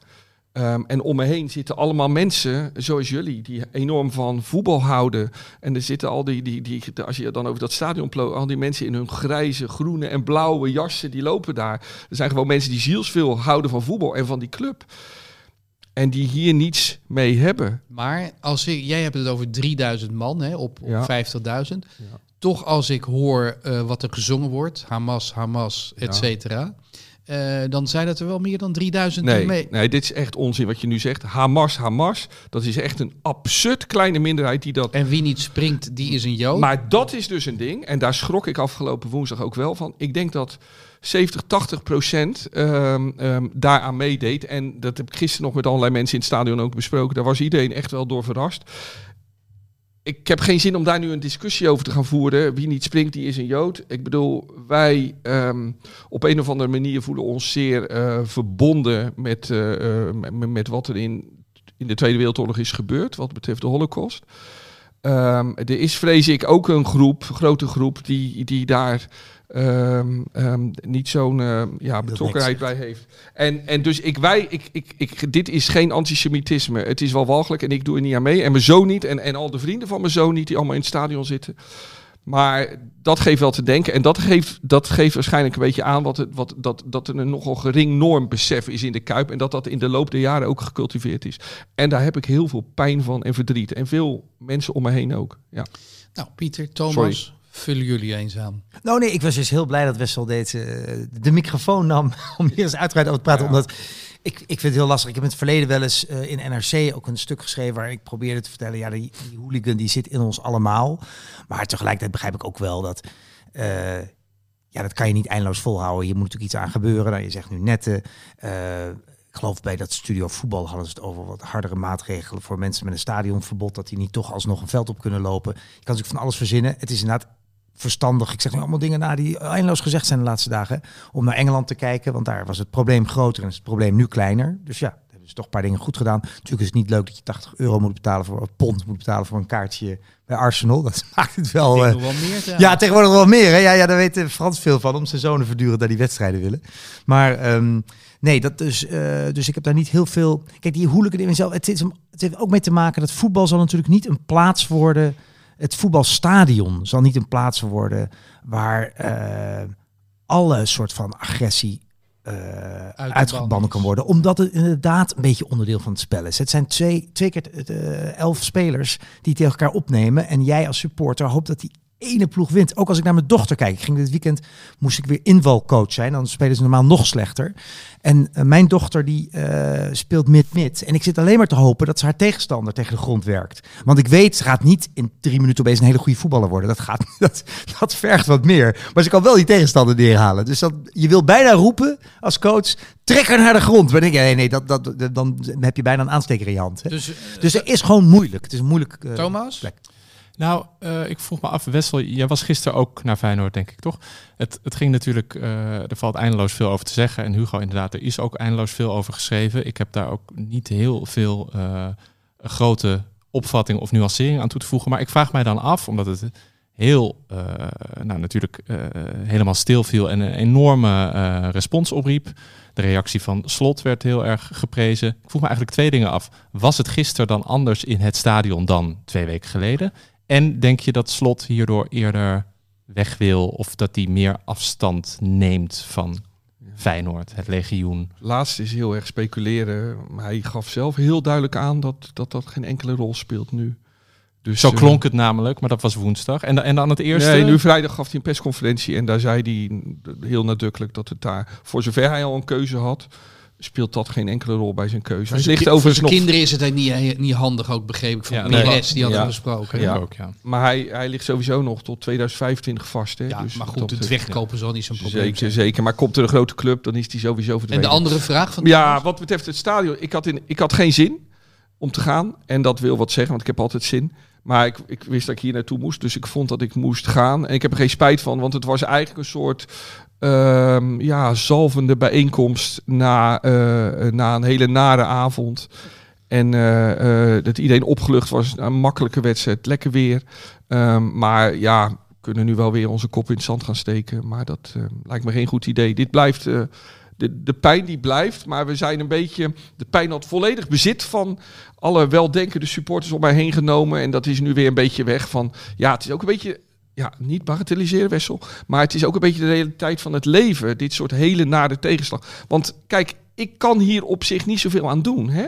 Ehm, en om me heen zitten allemaal mensen, zoals jullie, die enorm van voetbal houden. En er zitten al die, die, die als je dan over dat stadion plo- al die mensen in hun grijze, groene en blauwe jassen, die lopen daar. Er zijn gewoon mensen die zielsveel houden van voetbal en van die club. En die hier niets mee hebben. Maar als ik, jij hebt het over 3000 man hè, op, op Ja. 50.000. Toch als ik hoor eh, wat er gezongen wordt, Hamas, Hamas, et Ja. Eh, dan zijn het er wel meer dan 3000 die Nee, mee. nee, dit is echt onzin wat je nu zegt. Hamas, Hamas, dat is echt een absurd kleine minderheid die dat En wie niet springt, die is een Jood. Maar dat is dus een ding. En daar schrok ik afgelopen woensdag ook wel van. Ik denk dat 70, 80 procent ehm, ehm, daaraan meedeed. En dat heb ik gisteren nog met allerlei mensen in het stadion ook besproken. Daar was iedereen echt wel door verrast. Ik heb geen zin om daar nu een discussie over te gaan voeren. Wie niet springt, die is een Jood. Ik bedoel, wij ehm, op een of andere manier voelen ons zeer eh, verbonden met, eh, eh, met, met wat er in, in de Tweede Wereldoorlog is gebeurd. Wat betreft de Holocaust. Ehm, er is, vrees ik, ook een groep, grote groep, die, die daar ehm, ehm, niet zo'n eh, ja, betrokkenheid bij heeft. En, en dus ik, wij, ik, ik, ik, dit is geen antisemitisme. Het is wel walgelijk en ik doe er niet aan mee. En mijn zoon niet en, en al de vrienden van mijn zoon niet, die allemaal in het stadion zitten. Maar dat geeft wel te denken. En dat geeft, dat geeft waarschijnlijk een beetje aan wat het, wat, dat, dat er een nogal gering normbesef is in de Kuip. En dat dat in de loop der jaren ook gecultiveerd is. En daar heb ik heel veel pijn van en verdriet. En veel mensen om me heen ook. Ja. Nou, Pieter, Thomas, Sorry. Vullen jullie eens aan. Nou nee, ik was dus heel blij dat Wessel deze, eh, de microfoon nam om hier eens uitgebreid over te praten. Ja. Omdat ik, ik vind het heel lastig. Ik heb in het verleden wel eens eh, in NRC ook een stuk geschreven waar ik probeerde te vertellen, ja, die, die hooligan die zit in ons allemaal. Maar tegelijkertijd begrijp ik ook wel dat, eh, ja, dat kan je niet eindeloos volhouden. Je moet natuurlijk iets aan gebeuren. Nou, je zegt nu netten. eh, ik geloof bij dat studio voetbal hadden ze het over wat hardere maatregelen voor mensen met een stadionverbod. Dat die niet toch alsnog een veld op kunnen lopen. Je kan natuurlijk van alles verzinnen. Het is inderdaad verstandig. Ik zeg nu allemaal dingen na die eindeloos gezegd zijn de laatste dagen. Om naar Engeland te kijken, want daar was het probleem groter en is het probleem nu kleiner. Dus ja, hebben ze toch een paar dingen goed gedaan. Natuurlijk is het niet leuk dat je 80 euro moet betalen voor een pond moet betalen voor een kaartje bij Arsenal. Dat maakt het wel. Eh, wel meer ja, tegenwoordig wel meer. Hè? Ja, ja, daar weet Frans veel van, om zijn zonen voortdurend naar die wedstrijden willen. Maar ehm, nee, dat dus, eh, dus ik heb daar niet heel veel... Kijk, die hooligan in mezelf, het, is, het heeft ook mee te maken dat voetbal zal natuurlijk niet een plaats worden... Het voetbalstadion zal niet een plaats worden waar eh, alle soort van agressie eh uitgebannen kan worden. Omdat het inderdaad een beetje onderdeel van het spel is. Het zijn twee, twee keer eh, elf spelers die tegen elkaar opnemen. En jij als supporter hoopt dat die ene ploeg wint. Ook als ik naar mijn dochter kijk. Ik ging dit weekend, moest ik weer invalcoach zijn. Dan spelen ze normaal nog slechter. En eh, mijn dochter die eh, speelt mid-mid. En ik zit alleen maar te hopen dat ze haar tegenstander tegen de grond werkt. Want ik weet, ze gaat niet in drie minuten opeens een hele goede voetballer worden. Dat, gaat, dat, dat vergt wat meer. Maar ze kan wel die tegenstander neerhalen. Dus dat, je wil bijna roepen als coach, trek haar naar de grond. Maar dan denk je, nee, nee, dat, dat, dat- dan heb je bijna een aansteker in je hand. Hè? Dus, eh, Dus het is gewoon moeilijk. Het is een moeilijk. Thomas? plek. Nou, eh, ik vroeg me af, Wessel, jij was gisteren ook naar Feyenoord, denk ik, toch? Het, het ging natuurlijk, eh, er valt eindeloos veel over te zeggen. En Hugo, inderdaad, er is ook eindeloos veel over geschreven. Ik heb daar ook niet heel veel eh, grote opvatting of nuancering aan toe te voegen. Maar ik vraag mij dan af, omdat het heel, nou natuurlijk, helemaal stil viel en een enorme respons opriep. De reactie van Slot werd heel erg geprezen. Ik vroeg me eigenlijk twee dingen af. Was het gisteren dan anders in het stadion dan twee weken geleden? En denk je dat Slot hierdoor eerder weg wil of dat hij meer afstand neemt van Feyenoord, het legioen? Laatst is heel erg speculeren. Maar hij gaf zelf heel duidelijk aan dat dat, dat geen enkele rol speelt nu. Dus, Zo eh, klonk het namelijk, maar dat was woensdag. En, en dan het eerste. Nee, nu vrijdag gaf hij een persconferentie en daar zei hij heel nadrukkelijk dat het daar, voor zover hij al een keuze had, speelt dat geen enkele rol bij zijn keuze. Ligt voor overigens nog, kinderen is het niet, niet handig, ook begrepen ik van Ja, nee. die hadden Ja. we besproken. Ja. Ja. Ook, ja. maar hij, hij ligt sowieso nog tot 2025 vast. Hè? Ja, Dus maar goed, dat het wegkopen zal niet zo'n probleem Zeker, zijn. zeker. Maar komt er een grote club, dan is hij sowieso En verdwenen. de andere vraag van Ja, wat betreft het stadion, ik had, in, ik had geen zin. om te gaan. En dat wil wat zeggen, want ik heb altijd zin. Maar ik, ik wist dat ik hier naartoe moest, dus ik vond dat ik moest gaan. En ik heb er geen spijt van, want het was eigenlijk een soort ehm, ja, zalvende bijeenkomst na, eh, na een hele nare avond. En eh, eh, dat iedereen opgelucht was, een makkelijke wedstrijd, lekker weer. Ehm, maar ja, we kunnen nu wel weer onze kop in het zand gaan steken. Maar dat eh, lijkt me geen goed idee. Dit blijft, de, de pijn die blijft. Maar we zijn een beetje, de pijn had volledig bezit van alle weldenkende supporters om mij heen genomen. En dat is nu weer een beetje weg van, ja, het is ook een beetje... Ja, niet bagatelliseren, Wessel. Maar het is ook een beetje de realiteit van het leven. Dit soort hele nare tegenslag. Want kijk, ik kan hier op zich niet zoveel aan doen. Hè?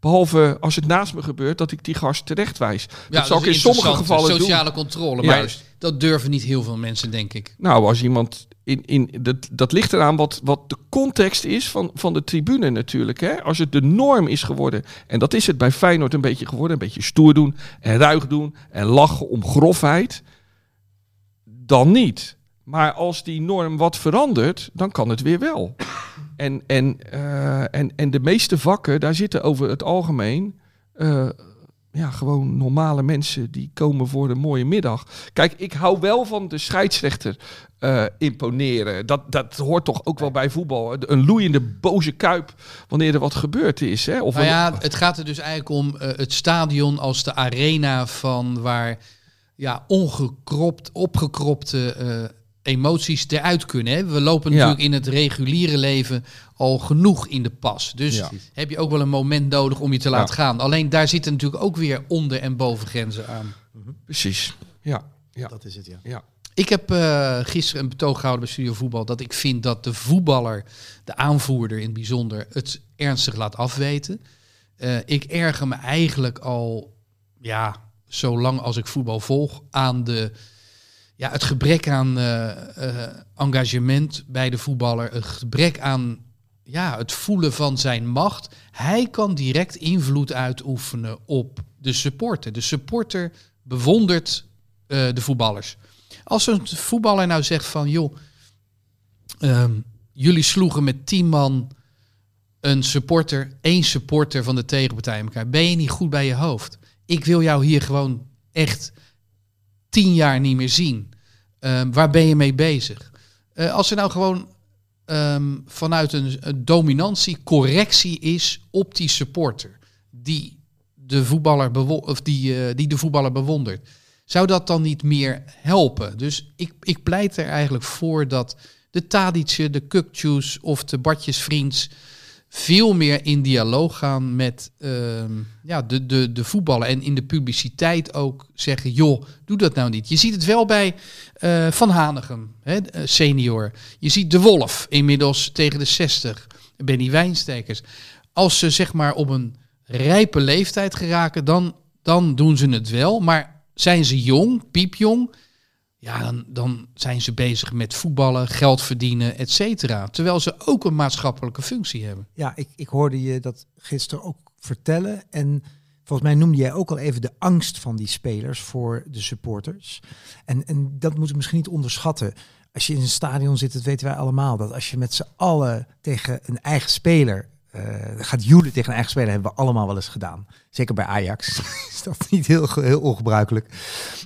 Behalve als het naast me gebeurt, dat ik die gast terecht wijs. dat zal ik in sommige gevallen doen. Sociale controle, maar Juist. dat durven niet heel veel mensen, denk ik. Nou, als iemand in, in dat, dat ligt eraan wat, wat de context is van, van de tribune natuurlijk. Hè? Als het de norm is geworden, en dat is het bij Feyenoord een beetje geworden, een beetje stoer doen en ruig doen en lachen om grofheid, dan niet. Maar als die norm wat verandert, dan kan het weer wel. En, en, eh, en, en de meeste vakken, daar zitten over het algemeen eh, ja, gewoon normale mensen die komen voor een mooie middag. Kijk, ik hou wel van de scheidsrechter eh, imponeren. Dat, dat hoort toch ook wel bij voetbal. Een loeiende boze kuip wanneer er wat gebeurd is. Hè? Of Nou een- ja, het gaat er dus eigenlijk om het stadion als de arena van waar ja, ongekropt, opgekropte eh, emoties eruit kunnen. Hè? We lopen Ja. natuurlijk in het reguliere leven al genoeg in de pas. Dus Ja. heb je ook wel een moment nodig om je te laten Ja. gaan. Alleen daar zitten natuurlijk ook weer onder- en bovengrenzen aan. Precies. Ja, ja, Dat is het, ja. ja. Ik heb eh, gisteren een betoog gehouden bij Studio Voetbal dat ik vind dat de voetballer, de aanvoerder in het bijzonder, het ernstig laat afweten. Eh, ik erger me eigenlijk al, ja, zolang als ik voetbal volg, aan de, ja, het gebrek aan eh, eh, engagement bij de voetballer, het gebrek aan ja, het voelen van zijn macht. Hij kan direct invloed uitoefenen op de supporter. De supporter bewondert eh, de voetballers. Als een voetballer nou zegt van, joh, ehm, jullie sloegen met tien man een supporter, één supporter van de tegenpartij elkaar. Ben je niet goed bij je hoofd? Ik wil jou hier gewoon echt tien jaar niet meer zien. Ehm, waar ben je mee bezig? Eh, als er nou gewoon ehm, vanuit een, dominantie correctie is op die supporter die de voetballer, of die, eh, die de voetballer bewondert. Zou dat dan niet meer helpen? Dus ik, ik pleit er eigenlijk voor dat de Tadic'e, de Kukçu's of de Bartjesvriends veel meer in dialoog gaan met ehm, ja, de, de, de voetballen. En in de publiciteit ook zeggen, joh, doe dat nou niet. Je ziet het wel bij eh, Van Hanegem, hè, eh, senior. Je ziet De Wolf, inmiddels tegen de 60. Benny Wijnstekers. Als ze zeg maar op een rijpe leeftijd geraken, dan, dan doen ze het wel. Maar zijn ze jong, piepjong, ja, dan, dan zijn ze bezig met voetballen, geld verdienen, et cetera. Terwijl ze ook een maatschappelijke functie hebben. Ja, ik, ik hoorde je dat gisteren ook vertellen. En volgens mij noemde jij ook al even de angst van die spelers voor de supporters. En, en dat moeten we misschien niet onderschatten. Als je in een stadion zit, dat weten wij allemaal. Dat als je met z'n allen tegen een eigen speler gaat joelen tegen een eigen speler, hebben we allemaal wel eens gedaan. Zeker bij Ajax is dat niet heel, heel ongebruikelijk.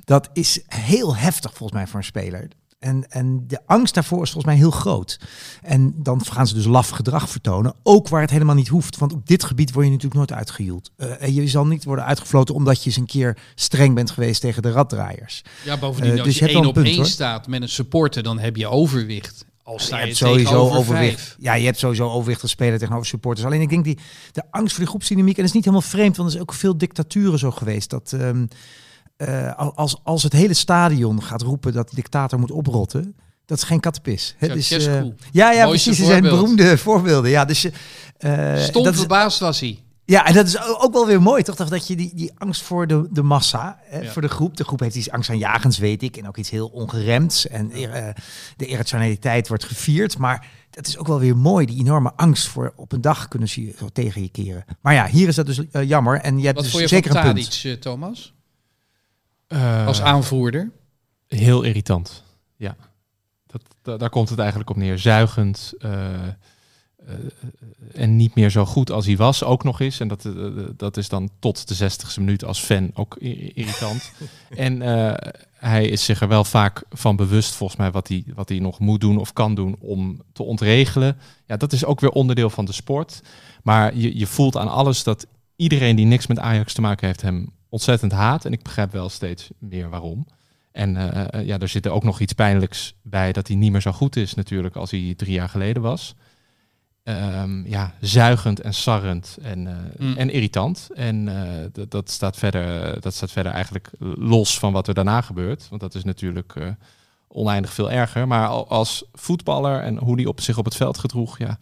Dat is heel heftig volgens mij voor een speler. En, en de angst daarvoor is volgens mij heel groot. En dan gaan ze dus laf gedrag vertonen, ook waar het helemaal niet hoeft. Want op dit gebied word je natuurlijk nooit uitgejoeld. Eh, en je zal niet worden uitgefloten omdat je eens een keer streng bent geweest tegen de raddraaiers. Ja, bovendien, Eh, als dus je één op één staat met een supporter, dan heb je overwicht. Al sta je je, hebt sowieso overwicht. vijf. Ja, je hebt sowieso overwicht als speler tegenover supporters. Alleen ik denk die de angst voor die groepsdynamiek, en dat is niet helemaal vreemd, want er is ook veel dictaturen zo geweest. Dat ehm, eh, als, als het hele stadion gaat roepen dat de dictator moet oprotten, dat is geen kattenpis. hè. Dus, eh, ja, ja, Mooiste precies. Er zijn beroemde voorbeelden. Ja, dus, eh, Stom dat is, verbaasd was hij. Ja, en dat is ook wel weer mooi, toch? Dat je die, die angst voor de, de massa, hè, Ja. voor de groep. De groep heeft iets angst aan jagens, weet ik. En ook iets heel ongeremds. En eh, de irrationaliteit wordt gevierd. Maar dat is ook wel weer mooi, die enorme angst voor op een dag kunnen ze je zo tegen je keren. Maar ja, hier is dat dus eh, jammer. En je hebt Wat dus je zeker een punt. Tadic, eh, Thomas? Eh, Als aanvoerder. Heel irritant. Ja. Dat, da- daar komt het eigenlijk op neer. Zuigend. Eh, en niet meer zo goed als hij was ook nog eens. En dat, eh, dat is dan tot de 60ste minuut als fan ook irritant. en eh, hij is zich er wel vaak van bewust, volgens mij, wat hij, wat hij nog moet doen of kan doen om te ontregelen. Ja, dat is ook weer onderdeel van de sport. Maar je, je voelt aan alles dat iedereen die niks met Ajax te maken heeft hem ontzettend haat. En ik begrijp wel steeds meer waarom. En ja, er zit er ook nog iets pijnlijks bij dat hij niet meer zo goed is natuurlijk als hij drie jaar geleden was. Ehm, ja, zuigend en sarrend en, eh, Mm. en irritant. En eh, dat, dat, staat verder, dat staat verder eigenlijk los van wat er daarna gebeurt. Want dat is natuurlijk eh, oneindig veel erger. Maar al- als voetballer en hoe hij op zich op het veld gedroeg, ja,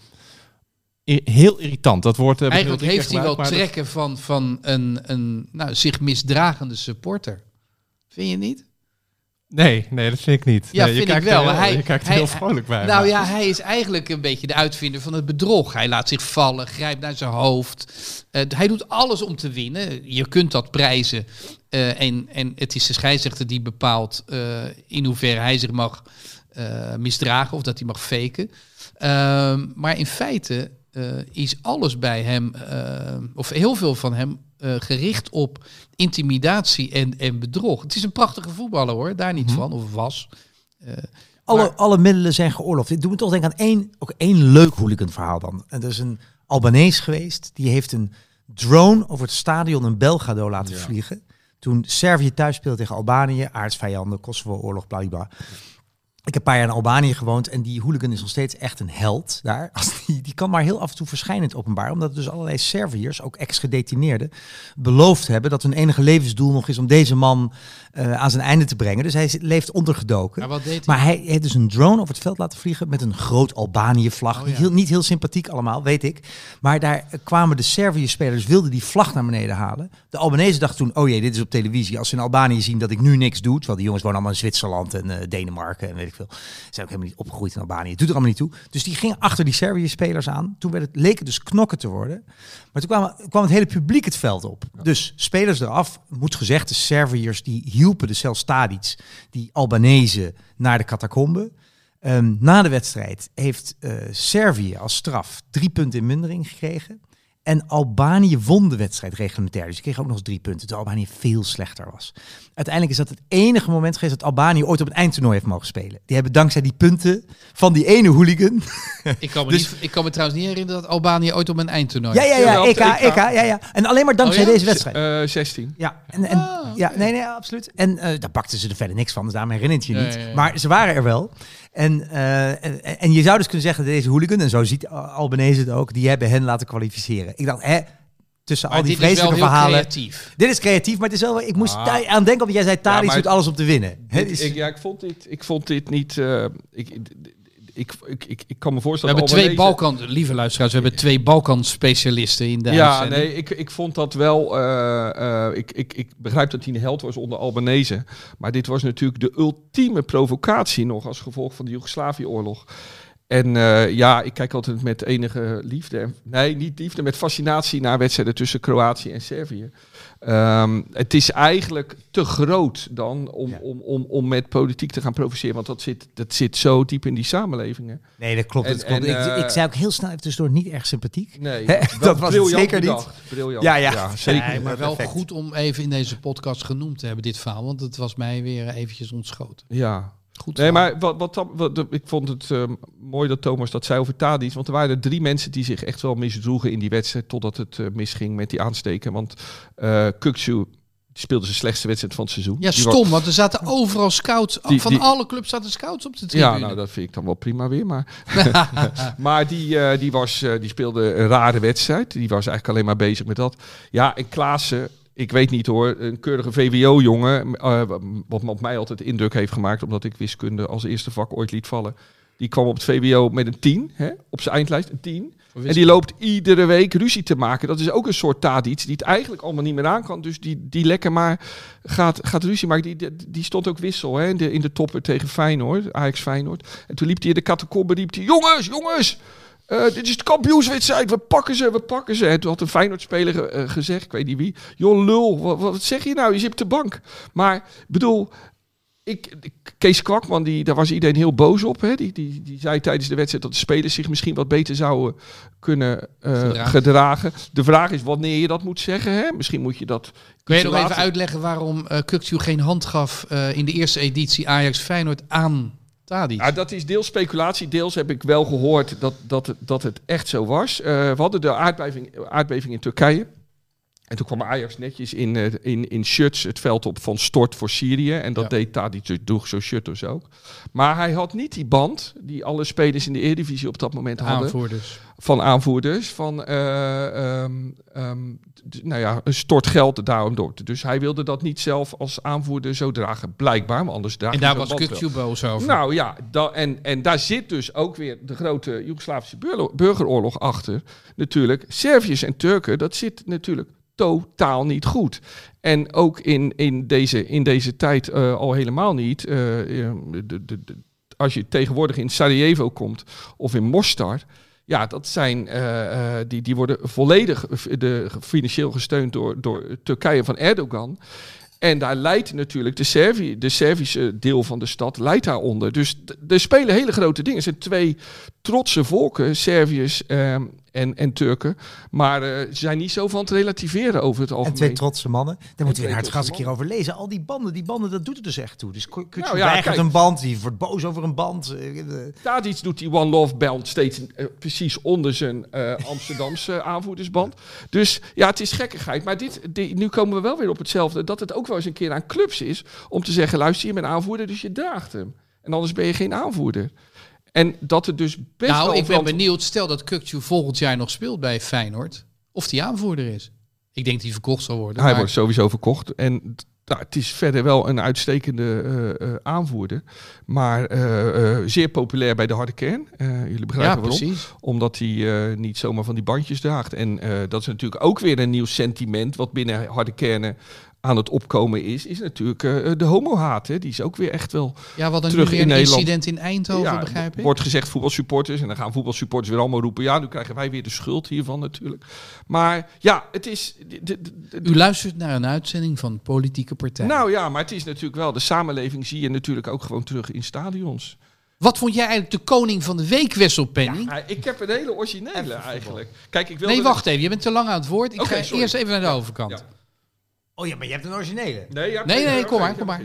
heel irritant. Dat woord ik Eigenlijk heeft hij wel dat- trekken van, van een, een nou, zich misdragende supporter. Vind je niet? Nee, nee, dat vind ik niet. Ja, nee, je ik kijkt wel. Heel, Hij- je kijkt er heel vrolijk bij. Nou maar- ja, hij is eigenlijk een beetje de uitvinder van het bedrog. Hij laat zich vallen, grijpt naar zijn hoofd. Eh, hij doet alles om te winnen. Je kunt dat prijzen. Eh, en, en het is de scheidsrechter die bepaalt eh, in hoeverre hij zich mag misdragen of dat hij mag faken. Ehm, maar in feite is alles bij hem, of heel veel van hem, gericht op intimidatie en, en bedrog. Het is een prachtige voetballer hoor, daar niet van, of was. Eh, Alle, Maar- alle middelen zijn geoorloofd. Ik doe me toch denken aan één, ook één leuk hooligan verhaal dan. En dat is een Albanees geweest. Die heeft een drone over het stadion in Belgrado laten vliegen. Toen Servië thuis speelde tegen Albanië, aardsvijanden, Kosovo-oorlog, bladibla. Ik heb een paar jaar in Albanië gewoond en die hooligan is nog steeds echt een held daar. Die, die kan maar heel af en toe verschijnen in het openbaar. Omdat dus allerlei Serviërs, ook ex-gedetineerden, beloofd hebben dat hun enige levensdoel nog is om deze man eh, aan zijn einde te brengen. Dus hij leeft ondergedoken. maar wat deed hij? Maar hij heeft dus een drone over het veld laten vliegen met een groot Albanië-vlag. Oh, ja. heel, niet heel sympathiek allemaal, weet ik. Maar daar kwamen de Servië-spelers, wilden die vlag naar beneden halen. De Albanese dachten toen, oh jee, dit is op televisie. Als ze in Albanië zien dat ik nu niks doe, terwijl die jongens wonen allemaal in Zwitserland en eh, Denemarken en weet ik veel. Ze zijn ook helemaal niet opgegroeid in Albanië. Het doet er allemaal niet toe. Dus die gingen achter die Servië-spelers aan. Toen werd het, leek het dus knokken te worden. Maar toen kwam, kwam het hele publiek het veld op. Dus spelers eraf, moet gezegd, de Serviërs die hielpen de Stadic, die Albanese, naar de catacombe. Ehm, na de wedstrijd heeft eh, Servië als straf drie punten in mindering gekregen. En Albanië won de wedstrijd reglementair. Dus die kreeg ook nog eens drie punten. Terwijl Albanië veel slechter was. Uiteindelijk is dat het enige moment geweest dat Albanië ooit op een eindtoernooi heeft mogen spelen. Die hebben dankzij die punten van die ene hooligan. Ik kan, me Dus- niet, ik kan me trouwens niet herinneren dat Albanië ooit op een eindtoernooi... Ja, ja, ja, EK, EK. EK, ja, ja. En alleen maar dankzij Oh ja? deze wedstrijd. Eh, 16. Ja, en, en, Ah, ja nee, nee, absoluut. En eh, daar pakten ze er verder niks van, dus daarom herinnert je je Ja, niet. ja, ja. Maar ze waren er wel. En, eh, en, en je zou dus kunnen zeggen, deze hooligan, en zo ziet Albanese het ook, die hebben hen laten kwalificeren. Ik dacht, hè, tussen Maar al die dit is wel vreselijke heel verhalen. creatief. Dit is creatief, maar het is wel, ik moest Ah. aan denken, omdat jij zei, Ja, maar- doet alles om te winnen. Hè, Dit- is- ik, ja, ik vond dit, ik vond dit niet. eh, ik, ik, ik, ik, ik kan me We voorstellen. hebben dat twee Balkan, lieve luisteraars, we hebben twee Balkan-specialisten in de Ja, uitzending. nee, ik, ik vond dat wel. eh, eh, ik, ik, ik begrijp dat hij een held was onder Albanese. Maar dit was natuurlijk de ultieme provocatie nog als gevolg van de Joegoslavië-oorlog. En eh, ja, ik kijk altijd met enige liefde. Nee, niet liefde, met fascinatie naar wedstrijden tussen Kroatië en Servië. Ehm, het is eigenlijk te groot dan om, Ja. om, om, om met politiek te gaan provoceren. Want dat zit, dat zit zo diep in die samenlevingen. nee, dat klopt. En- dat klopt. en, ik, eh, ik zei ook heel snel even tussendoor, niet erg sympathiek. Nee, dat was het zeker niet. Briljant. Ja, ja. zeker. Nee, maar wel Perfect. goed om even in deze podcast genoemd te hebben, dit verhaal. Want het was mij weer eventjes ontschoten. Ja. Goed Nee, maar wat, wat, wat, ik vond het ehm, mooi dat Thomas dat zei over Tadic. Want er waren er drie mensen die zich echt wel misdroegen in die wedstrijd. Totdat het eh, misging met die aansteken. Want eh Kukcu die speelde zijn slechtste wedstrijd van het seizoen. Ja, Die stom, want er zaten overal scouts. Die- van die- alle clubs zaten scouts op de tribune. Ja, nou dat vind ik dan wel prima weer. Maar, maar die, eh, die, was, eh, die speelde een rare wedstrijd. Die was eigenlijk alleen maar bezig met dat. Ja, en Klaassen, ik weet niet hoor, een keurige VWO-jongen. eh, wat op mij altijd indruk heeft gemaakt, omdat ik wiskunde als eerste vak ooit liet vallen. Die kwam op het VWO met een 10, hè, op zijn eindlijst een 10. En die loopt iedere week ruzie te maken. Dat is ook een soort Tadic die het eigenlijk allemaal niet meer aan kan. Dus die, die lekker maar gaat, gaat ruzie maken. Die, die, die stond ook wissel hè, in, de, in de topper tegen Feyenoord, Ajax Feyenoord. En toen liep hij in de catacombe, riep hij, jongens, jongens, eh, dit is de kampioenswedstrijd, we pakken ze, we pakken ze. En toen had een Feyenoord-speler eh, gezegd, ik weet niet wie, joh lul, wat, wat zeg je nou, je zit op de bank. Maar, bedoel, ik, Kees Kwakman, die, daar was iedereen heel boos op. Hè? Die, die, die zei tijdens de wedstrijd dat de spelers zich misschien wat beter zouden kunnen eh, Gedragen. gedragen. De vraag is wanneer je dat moet zeggen. Hè? Misschien moet je dat. Kun je nog even uitleggen waarom Kukcu geen hand gaf in de eerste editie Ajax Feyenoord aan Ja, dat is deels speculatie. Deels heb ik wel gehoord dat, dat, dat het echt zo was. Eh, we hadden de aardbeving, aardbeving in Turkije. En toen kwam Ajax netjes in, eh, in, in shirts het veld op van stort voor Syrië. En dat Ja. deed Tadic, dus droeg zo'n shirt dus ook. Maar hij had niet die band die alle spelers in de Eredivisie op dat moment hadden. Aanvoerders. Van aanvoerders. Van, ehm, d- nou ja, een stort geld daarom door. Dus hij wilde dat niet zelf als aanvoerder zo dragen. Blijkbaar, maar anders draag En daar was. Kukcu boos over. Nou ja, da, en, en daar zit dus ook weer de grote Joegoslavische burgeroorlog achter. Natuurlijk, Serviërs en Turken, dat zit natuurlijk totaal niet goed. En ook in, in, deze, in deze tijd eh, al helemaal niet. Eh, eh, de, de, als je tegenwoordig in Sarajevo komt of in Mostar. Ja, dat zijn, die, die worden volledig de, financieel gesteund door, door Turkije van Erdogan. En daar leidt natuurlijk de, Servië, de Servische deel van de stad leidt daaronder. Dus er spelen hele grote dingen. Er zijn twee trotse volken, Serviërs ehm, en, en Turken. Maar eh, ze zijn niet zo van te relativeren over het En algemeen. twee trotse mannen. Daar moeten we in het gas trotse een keer over lezen. Al die banden, die banden, dat doet het dus echt toe. Dus kun je Nou ja, een band, die wordt boos over een band. Eh, Tadic doet die One Love band steeds eh, precies onder zijn Amsterdamse aanvoerdersband. Dus ja, het is gekkigheid. Maar dit, di- nu komen we wel weer op hetzelfde. Dat het ook wel eens een keer aan clubs is om te zeggen, luister, je bent aanvoerder, dus je draagt hem. En anders ben je geen aanvoerder. En dat het dus best nou, wel... ik ben benieuwd. Stel dat Kukcu volgend jaar nog speelt bij Feyenoord. Of die aanvoerder is. Ik denk dat hij verkocht zal worden. Hij maar- wordt sowieso verkocht. En nou, het is verder wel een uitstekende eh, eh, aanvoerder. Maar eh, zeer populair bij de harde kern. Jullie begrijpen ja, waarom. precies. Omdat hij niet zomaar van die bandjes draagt. En dat is natuurlijk ook weer een nieuw sentiment wat binnen harde kernen aan het opkomen is. Is natuurlijk eh, de homohaat. Hè. Die is ook weer echt wel... Ja, wat een Terug in een Nederland. incident in Eindhoven, ja, begrijp ik. wordt gezegd voetbalsupporters. En dan gaan voetbalsupporters weer allemaal roepen... ja, nu krijgen wij weer de schuld hiervan natuurlijk. Maar ja, het is... U luistert naar een uitzending van Politieke Partij. nou ja, maar het is natuurlijk wel... de samenleving zie je natuurlijk ook gewoon terug in stadions. Wat vond jij eigenlijk de koning van de week, Wessel Penning? Ja, ik heb een hele originele eigenlijk. Kijk, ik wil nee, wacht even. Je bent te lang aan het woord. Ik ga sorry. eerst even naar de overkant. Ja. Oh ja, maar je hebt een originele. Nee, ja, Nee, nee, kom maar, kom maar.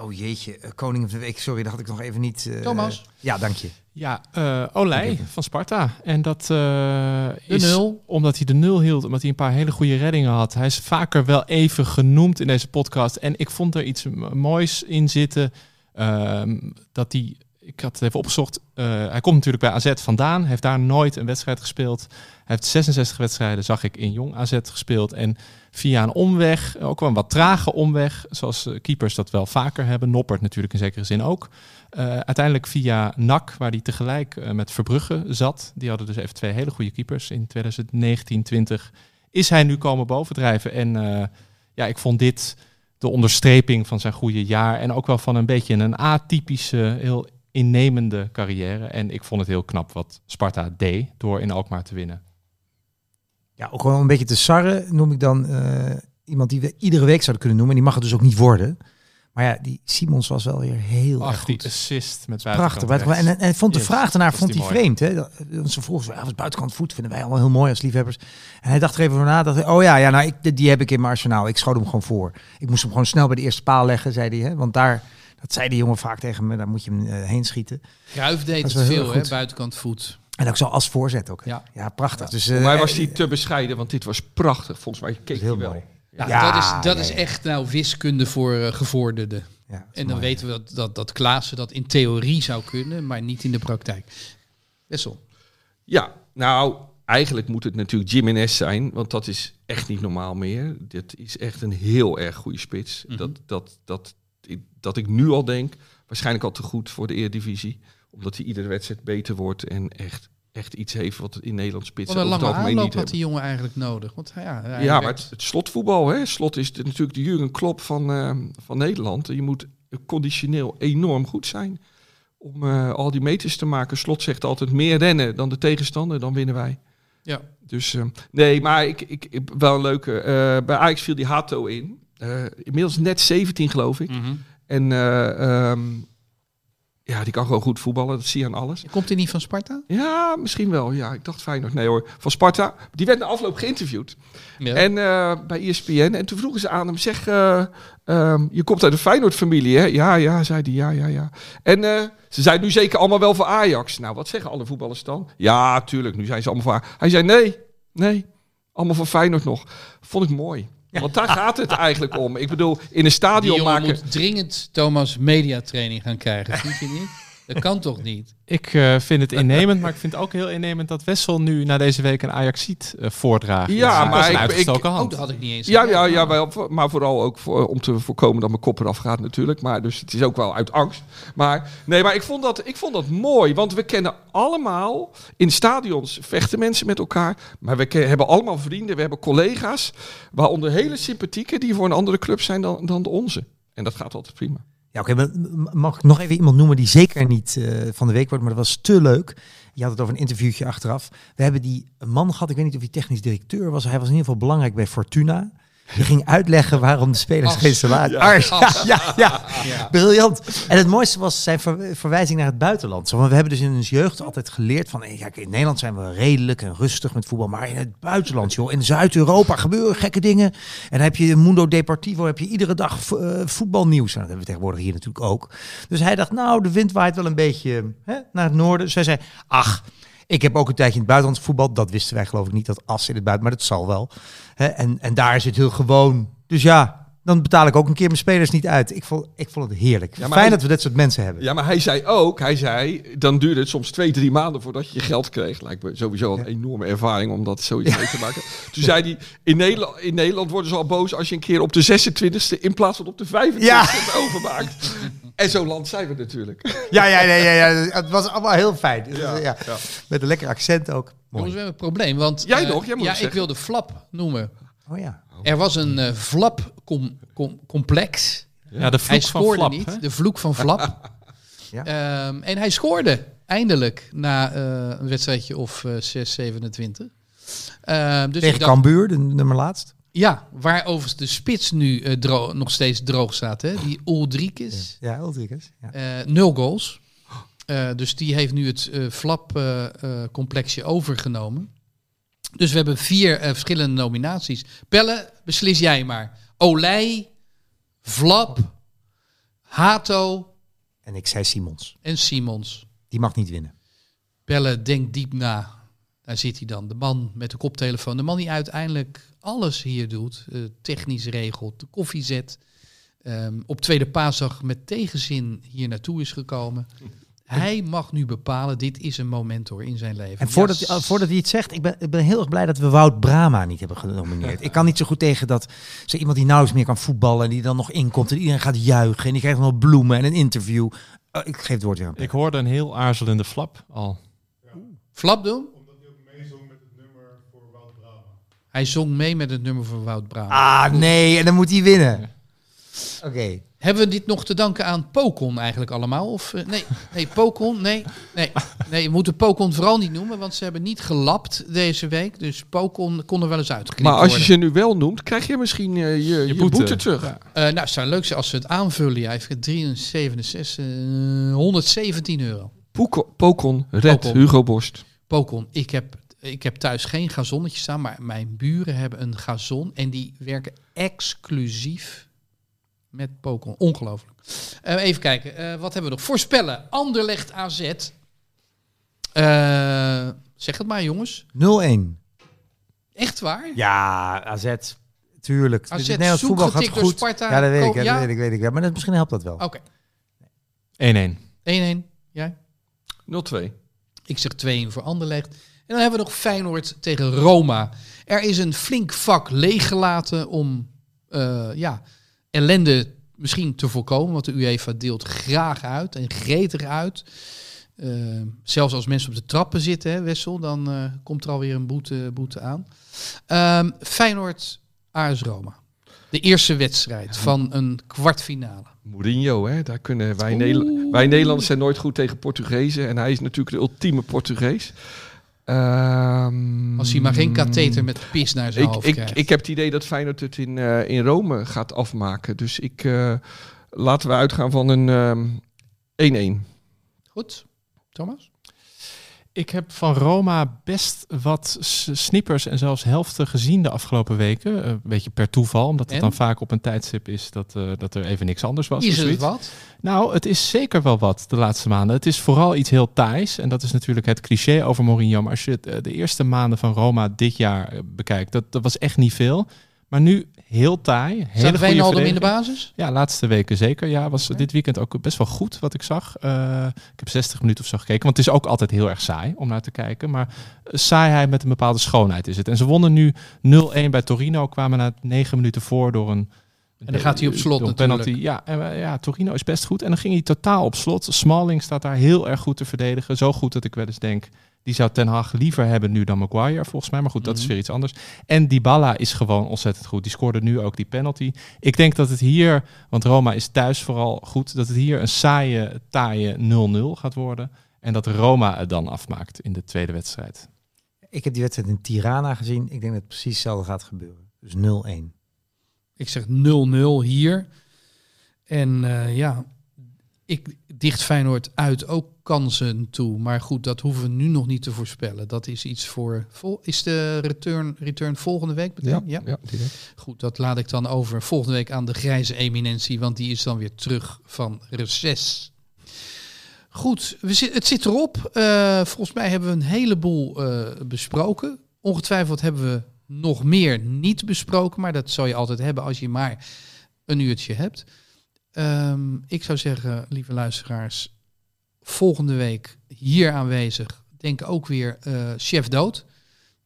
Oh jeetje, eh, koning van de week. Sorry, dat had ik nog even niet... eh, Thomas? Ja, dank je. Ja, eh Olij van Sparta. En dat eh, is nul. omdat hij de nul hield, omdat hij een paar hele goede reddingen had. Hij is vaker wel even genoemd in deze podcast. En ik vond er iets moois in zitten. Ehm, dat hij, ik had het even opgezocht. eh, hij komt natuurlijk bij AZ vandaan. Hij heeft daar nooit een wedstrijd gespeeld. Hij heeft 66 wedstrijden, zag ik, in jong AZ gespeeld. En via een omweg, ook wel een wat trage omweg, zoals eh, keepers dat wel vaker hebben. Noppert natuurlijk in zekere zin ook. Eh, uiteindelijk via NAC, waar hij tegelijk eh, met Verbrugge zat. Die hadden dus even twee hele goede keepers in 2019-20. Is hij nu komen bovendrijven. En ja, ik vond dit de onderstreping van zijn goede jaar. En ook wel van een beetje een atypische, heel innemende carrière. En ik vond het heel knap wat Sparta deed door in Alkmaar te winnen. Ja, ook gewoon een beetje te sarren noem ik dan eh, iemand die we iedere week zouden kunnen noemen. En die mag het dus ook niet worden. Maar ja, die Simons was wel weer heel erg Ach, die goed. assist met Prachtig. buitenkant buitenkant. En, en, en vond de Yes, vraag daarnaar was vond die hij vreemd. Hè? Dat- Want ze vroeg, ja, was buitenkant voet vinden wij allemaal heel mooi als liefhebbers. En hij dacht er even over na. Dacht, hij, oh ja, ja nou, ik, die heb ik in mijn arsenaal. Ik schoot hem gewoon voor. Ik moest hem gewoon snel bij de eerste paal leggen, zei hij. Hè? Want daar, dat zei die jongen vaak tegen me, daar moet je hem eh, heen schieten. Cruijff deed Dat het veel, hè, buitenkant voet. En ook zo als voorzet ook. Ja. Ja, prachtig. Dus, Voor eh, mij was hij te bescheiden, want dit was prachtig. Volgens mij keek heel hij wel. mooi. Ja, Ja, dat is, dat ja, is echt nou wiskunde voor eh, gevorderden. Ja, En dan mooi. weten we dat, dat, dat Klaassen dat in theorie zou kunnen, maar niet in de praktijk. Wessel. Ja, nou, eigenlijk moet het natuurlijk Jiménez zijn, want dat is echt niet normaal meer. Dit is echt een heel erg goede spits. Mhm. dat, dat, dat, dat ik nu al denk, waarschijnlijk al te goed voor de Eredivisie. Omdat hij iedere wedstrijd beter wordt en echt, echt iets heeft wat in Nederland spitsen over het lange algemeen aanloop niet had die hebben. jongen eigenlijk nodig. Want, ja, Ja, maar het, het slotvoetbal, hè. Slot is de- natuurlijk de Jurgen Klopp van, eh, van Nederland. Je moet conditioneel enorm goed zijn om eh, al die meters te maken. Slot zegt altijd meer rennen dan de tegenstander, dan winnen wij. Ja. Dus eh, nee, maar ik, ik, ik wel een leuke. bij Ajax viel die Hato in. Inmiddels net 17 geloof ik. Mhm. En eh, ehm, ja, die kan gewoon goed voetballen. Dat zie je aan alles. Komt hij niet van Sparta? Ja, misschien wel. Ja, ik dacht Feyenoord. Nee hoor, van Sparta. Die werd na afloop geïnterviewd. Ja. En eh, bij ESPN. En toen vroegen ze aan hem, zeg, eh, ehm, je komt uit de Feyenoord-familie, hè? Ja, ja, zei hij, ja, ja, ja. En eh, ze zijn nu zeker allemaal wel voor Ajax. Nou, wat zeggen alle voetballers dan? Ja, tuurlijk, nu zijn ze allemaal voor Ajax. Hij zei, nee, nee, allemaal voor Feyenoord nog. Vond ik mooi. Want daar gaat het eigenlijk om. Ik bedoel, in een stadion maken... moet dringend Thomas mediatraining gaan krijgen. Vind je niet? Dat kan toch niet? Ik eh, vind het innemend, maar ik vind het ook heel innemend dat Wessel nu na deze week een Ajaxiet eh voordraagt. Ja, dat maar ik- ik- Oh, dat had ik niet eens. Ja, ja, ja wel, maar vooral ook voor, om te voorkomen dat mijn kop eraf gaat natuurlijk. Maar dus het is ook wel uit angst. Maar nee, maar ik vond dat, ik vond dat mooi. Want we kennen allemaal, in stadions vechten mensen met elkaar. Maar we hebben allemaal vrienden, we hebben collega's. Waaronder hele sympathieke die voor een andere club zijn dan, dan de onze. En dat gaat altijd prima. Ja, oké, mag ik nog even iemand noemen die zeker niet eh, van de week wordt, maar dat was te leuk. Je had het over een interviewtje achteraf. We hebben die man gehad, ik weet niet of hij technisch directeur was. Hij was in ieder geval belangrijk bij Fortuna. Die ging uitleggen waarom de spelers As. geen salaris... Ja. Ars, ja, ja, ja, Ja. briljant. En het mooiste was zijn ver- verwijzing naar het buitenland. Zo, want we hebben dus in ons jeugd altijd geleerd van... eh, Kijk, in Nederland zijn we redelijk en rustig met voetbal. Maar in het buitenland, joh, in Zuid-Europa gebeuren gekke dingen. En dan heb je Mundo Deportivo, heb je iedere dag eh, voetbalnieuws. Nou, dat hebben we tegenwoordig hier natuurlijk ook. Dus hij dacht, nou, de wind waait wel een beetje hè, naar het noorden. Dus hij zei, ach... Ik heb ook een tijdje in het buitenland voetbal. Dat wisten wij geloof ik niet, dat as in het buiten. Maar dat zal wel. Hè, en, en daar is het heel gewoon. Dus ja, dan betaal ik ook een keer mijn spelers niet uit. Ik vond, ik vond het heerlijk. Ja, Fijn hij- dat we dit soort mensen hebben. Ja, maar hij zei ook, hij zei, dan duurde het soms twee, drie maanden voordat je je geld kreeg. Lijkt me sowieso een enorme ervaring om dat zoiets mee te maken. Toen zei hij, in Nederland, in Nederland worden ze al boos als je een keer op de 26e in plaats van op de 25e Ja. het overmaakt. En zo'n land zijn we natuurlijk. Ja, ja, ja, ja, ja. Het was allemaal heel fijn. Dus, Ja, ja. ja. Met een lekker accent ook. Jongens, Mooi. we hebben een probleem. Want, Jij eh, nog? Jij moet ja, ik zeggen. wil de flap noemen. Oh ja. Er was een eh flap com- com- complex. Ja, de Hij vloek van scoorde Flap. niet. hè? De vloek van Flap. Ja. Ehm, en hij scoorde eindelijk na eh, een wedstrijdje of eh 6, 27. Ehm, dus Tegen Cambuur, de nummer laatst. Ja, waar overigens de spits nu eh, nog steeds droog staat. Hè? Die Ulrikes. Ja, Ulrikes. Ja. Eh, nul goals. Eh, dus die heeft nu het Flap-complexje overgenomen. Dus we hebben vier verschillende nominaties. Pelle, beslis jij maar. Olij, Flap, Hato En ik zei Simons. en Simons. Die mag niet winnen. Pelle, denk diep na. Daar zit hij dan. De man met de koptelefoon. De man die uiteindelijk alles hier doet. eh, technisch regelt, de koffie zet. ehm, op tweede paasdag met tegenzin hier naartoe is gekomen. Hij mag nu bepalen, dit is een moment hoor in zijn leven. En voordat, Ja, hij- voordat hij het zegt, ik ben, ik ben heel erg blij dat we Wout Brama niet hebben genomineerd. Ik kan niet zo goed tegen dat zo iemand die nauwelijks meer kan voetballen en die dan nog inkomt en iedereen gaat juichen en die krijgt nog bloemen en een interview. Oh, ik geef het woord weer aan Ik hoorde een heel aarzelende flap al. Flap doen? Hij zong mee met het nummer van Wout Brama. Ah, nee, en dan moet hij winnen. Oké. Hebben we dit nog te danken aan Pokon eigenlijk allemaal? Of, eh, nee, nee, Pokon, nee, nee. Nee, we moeten Pokon vooral niet noemen, want ze hebben niet gelapt deze week. Dus Pokon kon er wel eens uitgeknipt Maar als je worden. ze nu wel noemt, krijg je misschien eh, je, je, boete. boete. terug. Ja. Eh, nou, het zou leuk zijn als ze het aanvullen. Ja, hij heeft 367, eh 117 euro. Poeko- Pokon, Red, Pokon. Hugo Borst. Pokon, ik heb, ik heb thuis geen gazonnetje staan, maar mijn buren hebben een gazon en die werken exclusief met Pokon. Ongelooflijk. Eh, even kijken, eh, wat hebben we nog? Voorspellen, Anderlecht AZ. Eh, zeg het maar jongens. 0-1. Echt waar? Ja, AZ. Tuurlijk. AZ Het Nederlands voetbal gaat goed. Sparta. Ja, dat weet ik. Hè, ja? Dat weet ik, weet ik. Maar dat, misschien helpt dat wel. Oké, 1-1. 1-1. Jij? 0-2. Ik zeg 2 voor Anderlecht. En dan hebben we nog Feyenoord tegen Roma. Er is een flink vak leeggelaten om eh, ja, ellende misschien te voorkomen. Want de UEFA deelt graag uit en gretig uit. Eh, zelfs als mensen op de trappen zitten, hè, Wessel, dan eh, komt er alweer een boete, boete aan. Ehm, Feyenoord, AS Roma. De eerste wedstrijd van een kwartfinale. Mourinho, hè? Daar kunnen wij, Oeh. Nederla- wij Nederlanders zijn nooit goed tegen Portugezen. En hij is natuurlijk de ultieme Portugees. Ehm, Als hij maar geen katheter met pis naar zijn ik, hoofd ik, krijgt. ik heb het idee dat Feyenoord het in, eh, in Rome gaat afmaken. Dus ik, eh, laten we uitgaan van een ehm, 1-1. Goed. Thomas? Ik heb van Roma best wat snippers en zelfs helften gezien de afgelopen weken. Eh, Een beetje per toeval, omdat het En? dan vaak op een tijdstip is dat, eh, dat er even niks anders was. Is het wat? Nou, het is zeker wel wat de laatste maanden. Het is vooral iets heel taais. En dat is natuurlijk het cliché over Mourinho. Maar als je eh, de eerste maanden van Roma dit jaar bekijkt, dat, dat was echt niet veel. Maar nu heel taai. Hele Wijnaldum in de basis? Ja, laatste weken zeker. Ja, was dit weekend ook best wel goed wat ik zag. Eh, ik heb 60 minuten of zo gekeken. Want het is ook altijd heel erg saai om naar te kijken. Maar eh, saaiheid met een bepaalde schoonheid is het. En ze wonnen nu 0-1 bij Torino. Kwamen na 9 minuten voor door een... En dan gaat hij op slot natuurlijk. penalty. Ja, en, eh, ja, Torino is best goed. En dan ging hij totaal op slot. Smalling staat daar heel erg goed te verdedigen. Zo goed dat ik wel eens denk... Die zou Ten Hag liever hebben nu dan Maguire, volgens mij. Maar goed, dat is Mhm. weer iets anders. En Dybala is gewoon ontzettend goed. Die scoorde nu ook die penalty. Ik denk dat het hier, want Roma is thuis vooral goed, dat het hier een saaie, taaie 0-0 gaat worden. En dat Roma het dan afmaakt in de tweede wedstrijd. Ik heb die wedstrijd in Tirana gezien. Ik denk dat het precies hetzelfde gaat gebeuren. Dus 0-1. Ik zeg 0-0 hier. En eh, ja, ik dicht Feyenoord uit ook kansen toe. Maar goed, dat hoeven we nu nog niet te voorspellen. Dat is iets voor... Vol, is de return, return volgende week meteen? ja, direct. Goed, dat laat ik dan over volgende week aan de grijze eminentie. Want die is dan weer terug van reces. Goed, we zit, het zit erop. Eh, volgens mij hebben we een heleboel eh, besproken. Ongetwijfeld hebben we nog meer niet besproken. Maar dat zou je altijd hebben als je maar een uurtje hebt. Ehm, ik zou zeggen, lieve luisteraars, volgende week hier aanwezig. Denk ook weer eh, chef dood.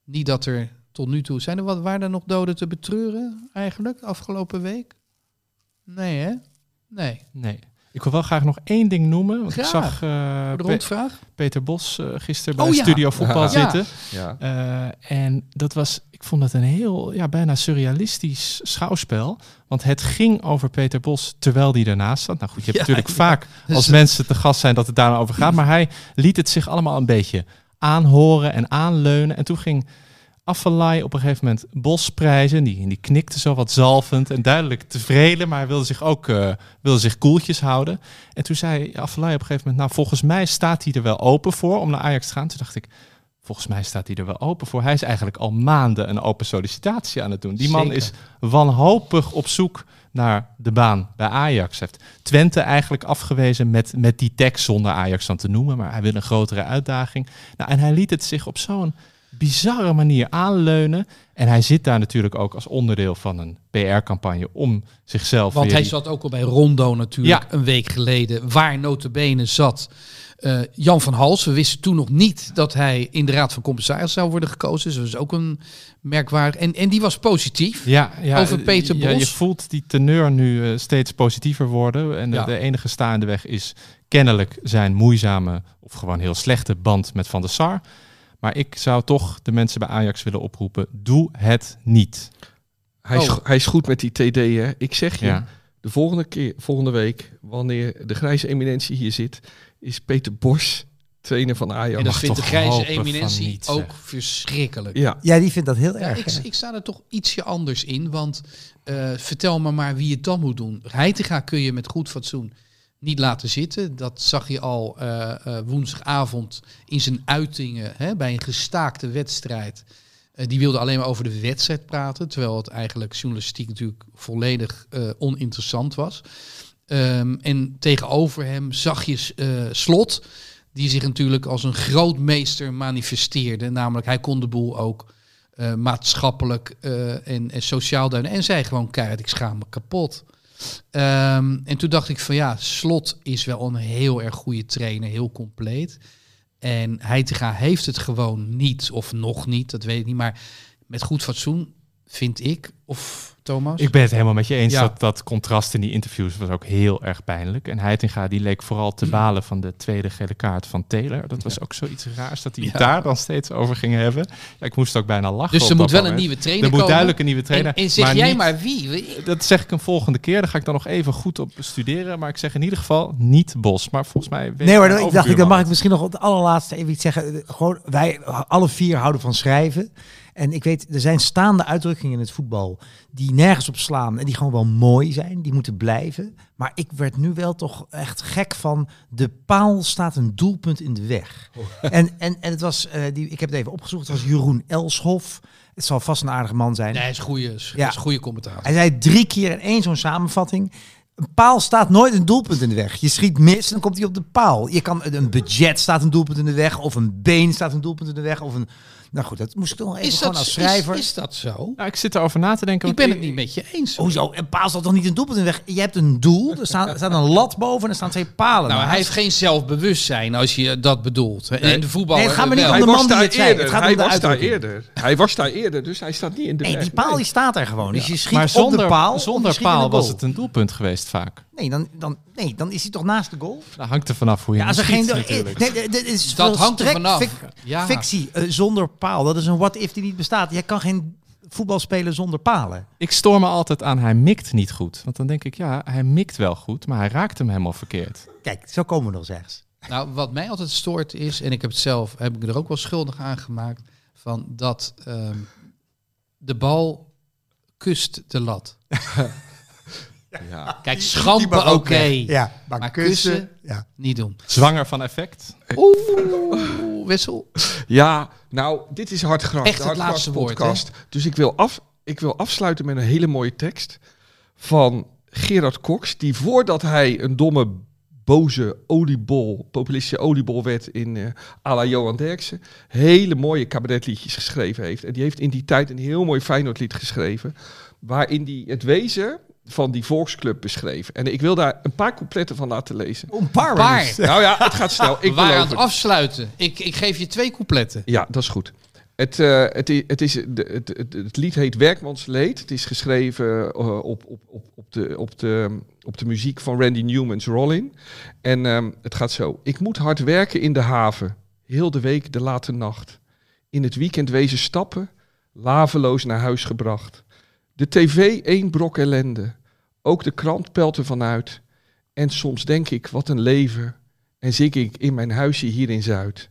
Niet dat er tot nu toe zijn er wat waren er nog doden te betreuren eigenlijk afgelopen week? Nee hè? Nee. Nee. Ik wil wel graag nog één ding noemen. Want Graag. ik zag eh, de Pe- rondvraag? Peter Bos eh, gisteren bij Oh ja. Studio Voetbal Ja. zitten. Ja. Eh, en dat was, ik vond het een heel, ja, bijna surrealistisch schouwspel. Want het ging over Peter Bos terwijl die ernaast zat. Nou goed, je hebt Ja, natuurlijk ja. vaak Dus als het- mensen te gast zijn dat het daar over gaat. Maar hij liet het zich allemaal een beetje aanhoren en aanleunen. En toen ging Affelay op een gegeven moment Bos prijzen. Die, die knikte zo wat zalvend en duidelijk tevreden. Maar hij wilde zich ook eh, wilde zich koeltjes houden. En toen zei Affelay op een gegeven moment... Nou, volgens mij staat hij er wel open voor om naar Ajax te gaan. Toen dacht ik, volgens mij staat hij er wel open voor. Hij is eigenlijk al maanden een open sollicitatie aan het doen. Die man is wanhopig op zoek naar de baan bij Ajax. Heeft Twente eigenlijk afgewezen met, met die tekst zonder Ajax dan te noemen. Maar hij wil een grotere uitdaging. Nou, en hij liet het zich op zo'n bizarre manier aanleunen. En hij zit daar natuurlijk ook als onderdeel van een PR-campagne om zichzelf Want hij die- zat ook al bij Rondo natuurlijk Ja. een week geleden. Waar notabene zat eh, Jan van Hals. We wisten toen nog niet dat hij in de Raad van Commissaris zou worden gekozen. Dus dat is ook een merkwaardig. En, en die was positief. Ja, ja, Over Peter ja, je Bos. voelt die teneur nu eh, steeds positiever worden. En de- Ja. de enige staande weg is kennelijk zijn moeizame of gewoon heel slechte band met Van der Sar. Maar ik zou toch de mensen bij Ajax willen oproepen, doe het niet. Hij, is, Oh. hij is goed met die TD. Hè. Ik zeg je, Ja. de volgende, keer, volgende week, wanneer de grijze eminentie hier zit, is Peter Bos trainer van Ajax. en dat vindt de toch grijze eminentie niet, ook verschrikkelijk. Ja, Ja, die vindt dat heel Ja, erg. ik, ik sta er toch ietsje anders in, want eh, vertel me maar wie het dan moet doen. Heitinga kun je met goed fatsoen niet laten zitten. Dat zag je al eh, eh, woensdagavond in zijn uitingen hè, bij een gestaakte wedstrijd. Eh, die wilde alleen maar over de wedstrijd praten, terwijl het eigenlijk journalistiek natuurlijk volledig eh, oninteressant was. Ehm, en tegenover hem zag je eh, Slot, die zich natuurlijk als een grootmeester manifesteerde. Namelijk, hij kon de boel ook eh, maatschappelijk eh, en, en sociaal duiden. En zei gewoon keihard, ik schaam me kapot. Ehm, en toen dacht ik van ja, Slot is wel een heel erg goede trainer, heel compleet. En Heitinga heeft het gewoon niet, of nog niet, dat weet ik niet. Maar met goed fatsoen vind ik, of Thomas? Ik ben het helemaal met je eens Ja. dat dat contrast in die interviews was ook heel erg pijnlijk. En Heitinga die leek vooral te balen van de tweede gele kaart van Taylor. Dat was ook zoiets raars dat hij Ja. daar dan steeds over ging hebben. Ja, ik moest ook bijna lachen. dus op er moet dat wel een nieuwe trainer Er moet komen. duidelijk een nieuwe trainer. En, en zeg jij niet- maar wie? Dat zeg ik een volgende keer. Daar ga ik dan nog even goed op studeren. Maar ik zeg in ieder geval niet Bos. Maar volgens mij... weet Nee hoor, mijn ik dacht ik, dan mag ik misschien nog op het allerlaatste even iets zeggen. Gewoon, wij alle vier houden van schrijven. En ik weet, er zijn staande uitdrukkingen in het voetbal die nergens op slaan en die gewoon wel mooi zijn, die moeten blijven. Maar ik werd nu wel toch echt gek van de paal staat een doelpunt in de weg. En, en, en het was, eh, die, ik heb het even opgezocht, het was Jeroen Elshoff. Het zal vast een aardige man zijn. Nee, hij is goede, is, Ja. is goede commentaar. Hij zei drie keer in één zo'n samenvatting. Een paal staat nooit een doelpunt in de weg. Je schiet mis, dan komt hij op de paal. Je kan, een budget staat een doelpunt in de weg. Of een been staat een doelpunt in de weg. Of een, nou goed, dat moest ik toch nog even Is gewoon dat, als schrijver. is, is dat zo? Nou, ik zit erover na te denken. Ik ben het niet met je eens. Hoezo? Een paal staat toch niet een doelpunt in de weg? Je hebt een doel, er staat, er staat een lat boven en er staan twee palen Nou, hij heeft geen zelfbewustzijn als je dat bedoelt. En de voetbal. Nee, het gaat me niet wel. om Hij de man was die daar het zei. eerder. Het gaat om Hij de was daar eerder. Hij was daar eerder, dus hij staat niet in de Nee, weg. die paal die staat er gewoon. Dus je schiet maar op zonder, de paal. zonder paal was het een doelpunt geweest vaak. Nee dan, dan, nee, dan is hij toch naast de goal? Dat hangt er vanaf hoe je Ja, als er hem geen. schiet, Nee, natuurlijk. nee, dit is Dat hangt er vanaf. fic- Ja. Fictie eh, zonder paal. Dat is een what if die niet bestaat. Jij kan geen voetbal spelen zonder palen. Ik stoor me altijd aan hij mikt niet goed. Want dan denk ik, ja, hij mikt wel goed, maar hij raakt hem helemaal verkeerd. Kijk, zo komen we nog eens. Nou, wat mij altijd stoort is, en ik heb het zelf, heb ik er ook wel schuldig aan gemaakt, van dat ehm, de bal kust de lat. Ja. Kijk, schampen oké, Ja, maar, Maar kussen. kussen? Ja. niet doen. Zwanger van effect. Oeh, wissel. Ja, nou, dit is Hartgras, Echt het laatste woord, podcast. Dus ik wil, af, ik wil afsluiten met een hele mooie tekst van Gerard Cox, die voordat hij een domme, boze oliebol, populistische oliebol werd in eh à la Johan Derksen, hele mooie cabaretliedjes geschreven heeft. En die heeft in die tijd een heel mooi Feyenoordlied geschreven, waarin hij het wezen van die volksclub beschreef. En ik wil daar een paar coupletten van laten lezen. Een paar. Paar. Nou ja, het gaat snel. We Ik waren aan het afsluiten. Ik, ik geef je twee coupletten. Ja, dat is goed. Het, eh, het, is, het, het lied heet Werkmansleed. Het is geschreven eh, op, op, op, op, de, op, de, op de muziek van Randy Newman's Rollin. En ehm, het gaat zo. Ik moet hard werken in de haven. Heel de week de late nacht. In het weekend wezen stappen. Laveloos naar huis gebracht. De tv één brok ellende. Ook de krant pelt er vanuit. En soms denk ik, wat een leven. En zing ik in mijn huisje hier in Zuid.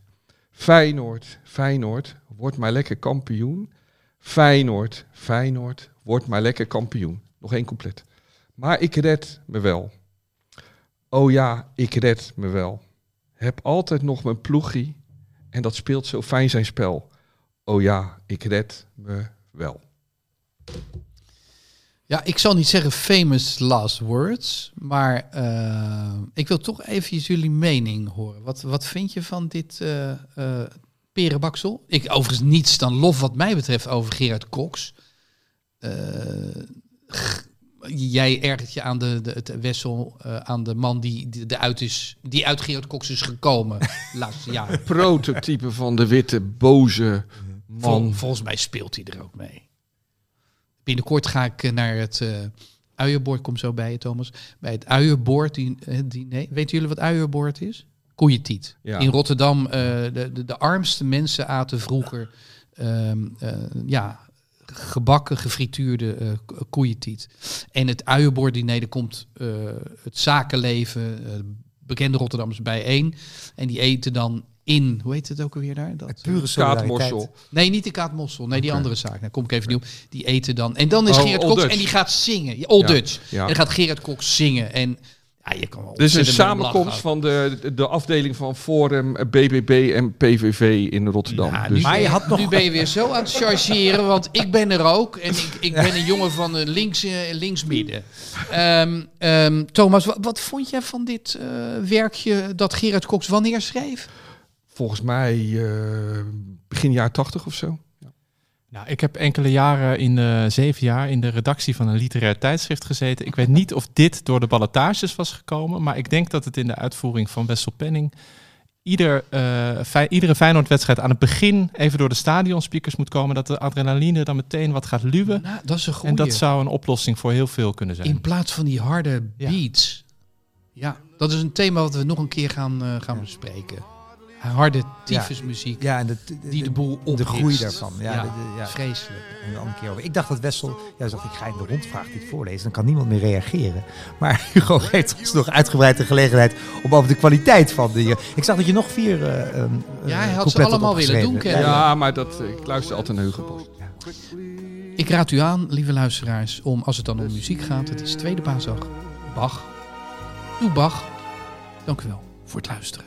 Feyenoord, Feyenoord, word maar lekker kampioen. Feyenoord, Feyenoord, word maar lekker kampioen. Nog één couplet. Maar ik red me wel. Oh ja, ik red me wel. Heb altijd nog mijn ploegie en dat speelt zo fijn zijn spel. Oh ja, ik red me wel. Ja, ik zal niet zeggen famous last words, maar eh, ik wil toch even jullie mening horen. Wat, wat vind je van dit eh, perenbaksel? Ik overigens niets dan lof wat mij betreft over Gerard Cox. Jij ergert je aan de, de, het wessel, aan de man die, die, de uit is, die uit Gerard Cox is gekomen laatste jaren. Prototype van de witte, boze man. Vol- volgens mij speelt hij er ook mee. Binnenkort ga ik eh, naar het eh uienboord, kom zo bij je Thomas. Bij het uienboord, die, eh, die, nee, weten jullie wat uienboord is? Koeientiet. Ja. In Rotterdam, eh, de, de, de armste mensen aten vroeger ehm, eh, ja, gebakken, gefrituurde koeientiet. En het uienboorddiner, daar komt het zakenleven, bekende Rotterdammers bijeen. En die eten dan in, hoe heet het ook alweer daar? Dat, Het pure solidariteit. Kaatmorsel. Nee, niet de kaatmossel. Nee, die andere zaak. Daar kom ik even niet op. Die eten dan. En dan is Oh, Gerard Old Cox Dutch. en die gaat zingen. Ja, Dutch. ja. En dan gaat Gerard Cox zingen. En ja, je kan wel is een samenkomst van de, de, de afdeling van Forum, eh, BBB en PVV in Rotterdam. Ja, dus, nu, Maar ben je had nog- nu ben je weer zo aan het chargeren, want ik ben er ook. En ik, ik ben een jongen van eh, links, eh, links-midden. Ehm, ehm, Thomas, wat, wat vond jij van dit eh, werkje dat Gerard Cox wanneer schreef? Volgens mij eh, begin jaren tachtig of zo. Nou, ik heb enkele jaren in de zeven jaar in de redactie van een literair tijdschrift gezeten. Ik weet niet of dit door de ballotages was gekomen, maar ik denk dat het in de uitvoering van Wessel Penning ieder, eh, Fey- iedere Feyenoord-wedstrijd aan het begin even door de stadionspeakers moet komen, dat de adrenaline dan meteen wat gaat luwen. Nou, dat is een En dat zou een oplossing voor heel veel kunnen zijn. In plaats van die harde beats. Ja, dat is een thema wat we nog een keer gaan, eh, gaan bespreken. Harde tyfusmuziek Ja, en de, die de boel op de groei daarvan. Ja, Ja, de- de- ja. vreselijk. Een andere keer over. Ik dacht dat Wessel, ja, dacht ik ga in de rondvraag dit voorlezen, dan kan niemand meer reageren. Maar Hugo geeft ons nog uitgebreid de gelegenheid om over de kwaliteit van de. Ik zag dat je nog vier. eh, ehm, Ja, hij eh, had ze allemaal willen doen, Ken. Ja, maar dat, eh, ik luister altijd naar Hugo. Ik raad u aan, lieve luisteraars, om als het dan om muziek gaat, het is tweede paasdag, Bach. Doe Bach. Dank u wel voor het luisteren.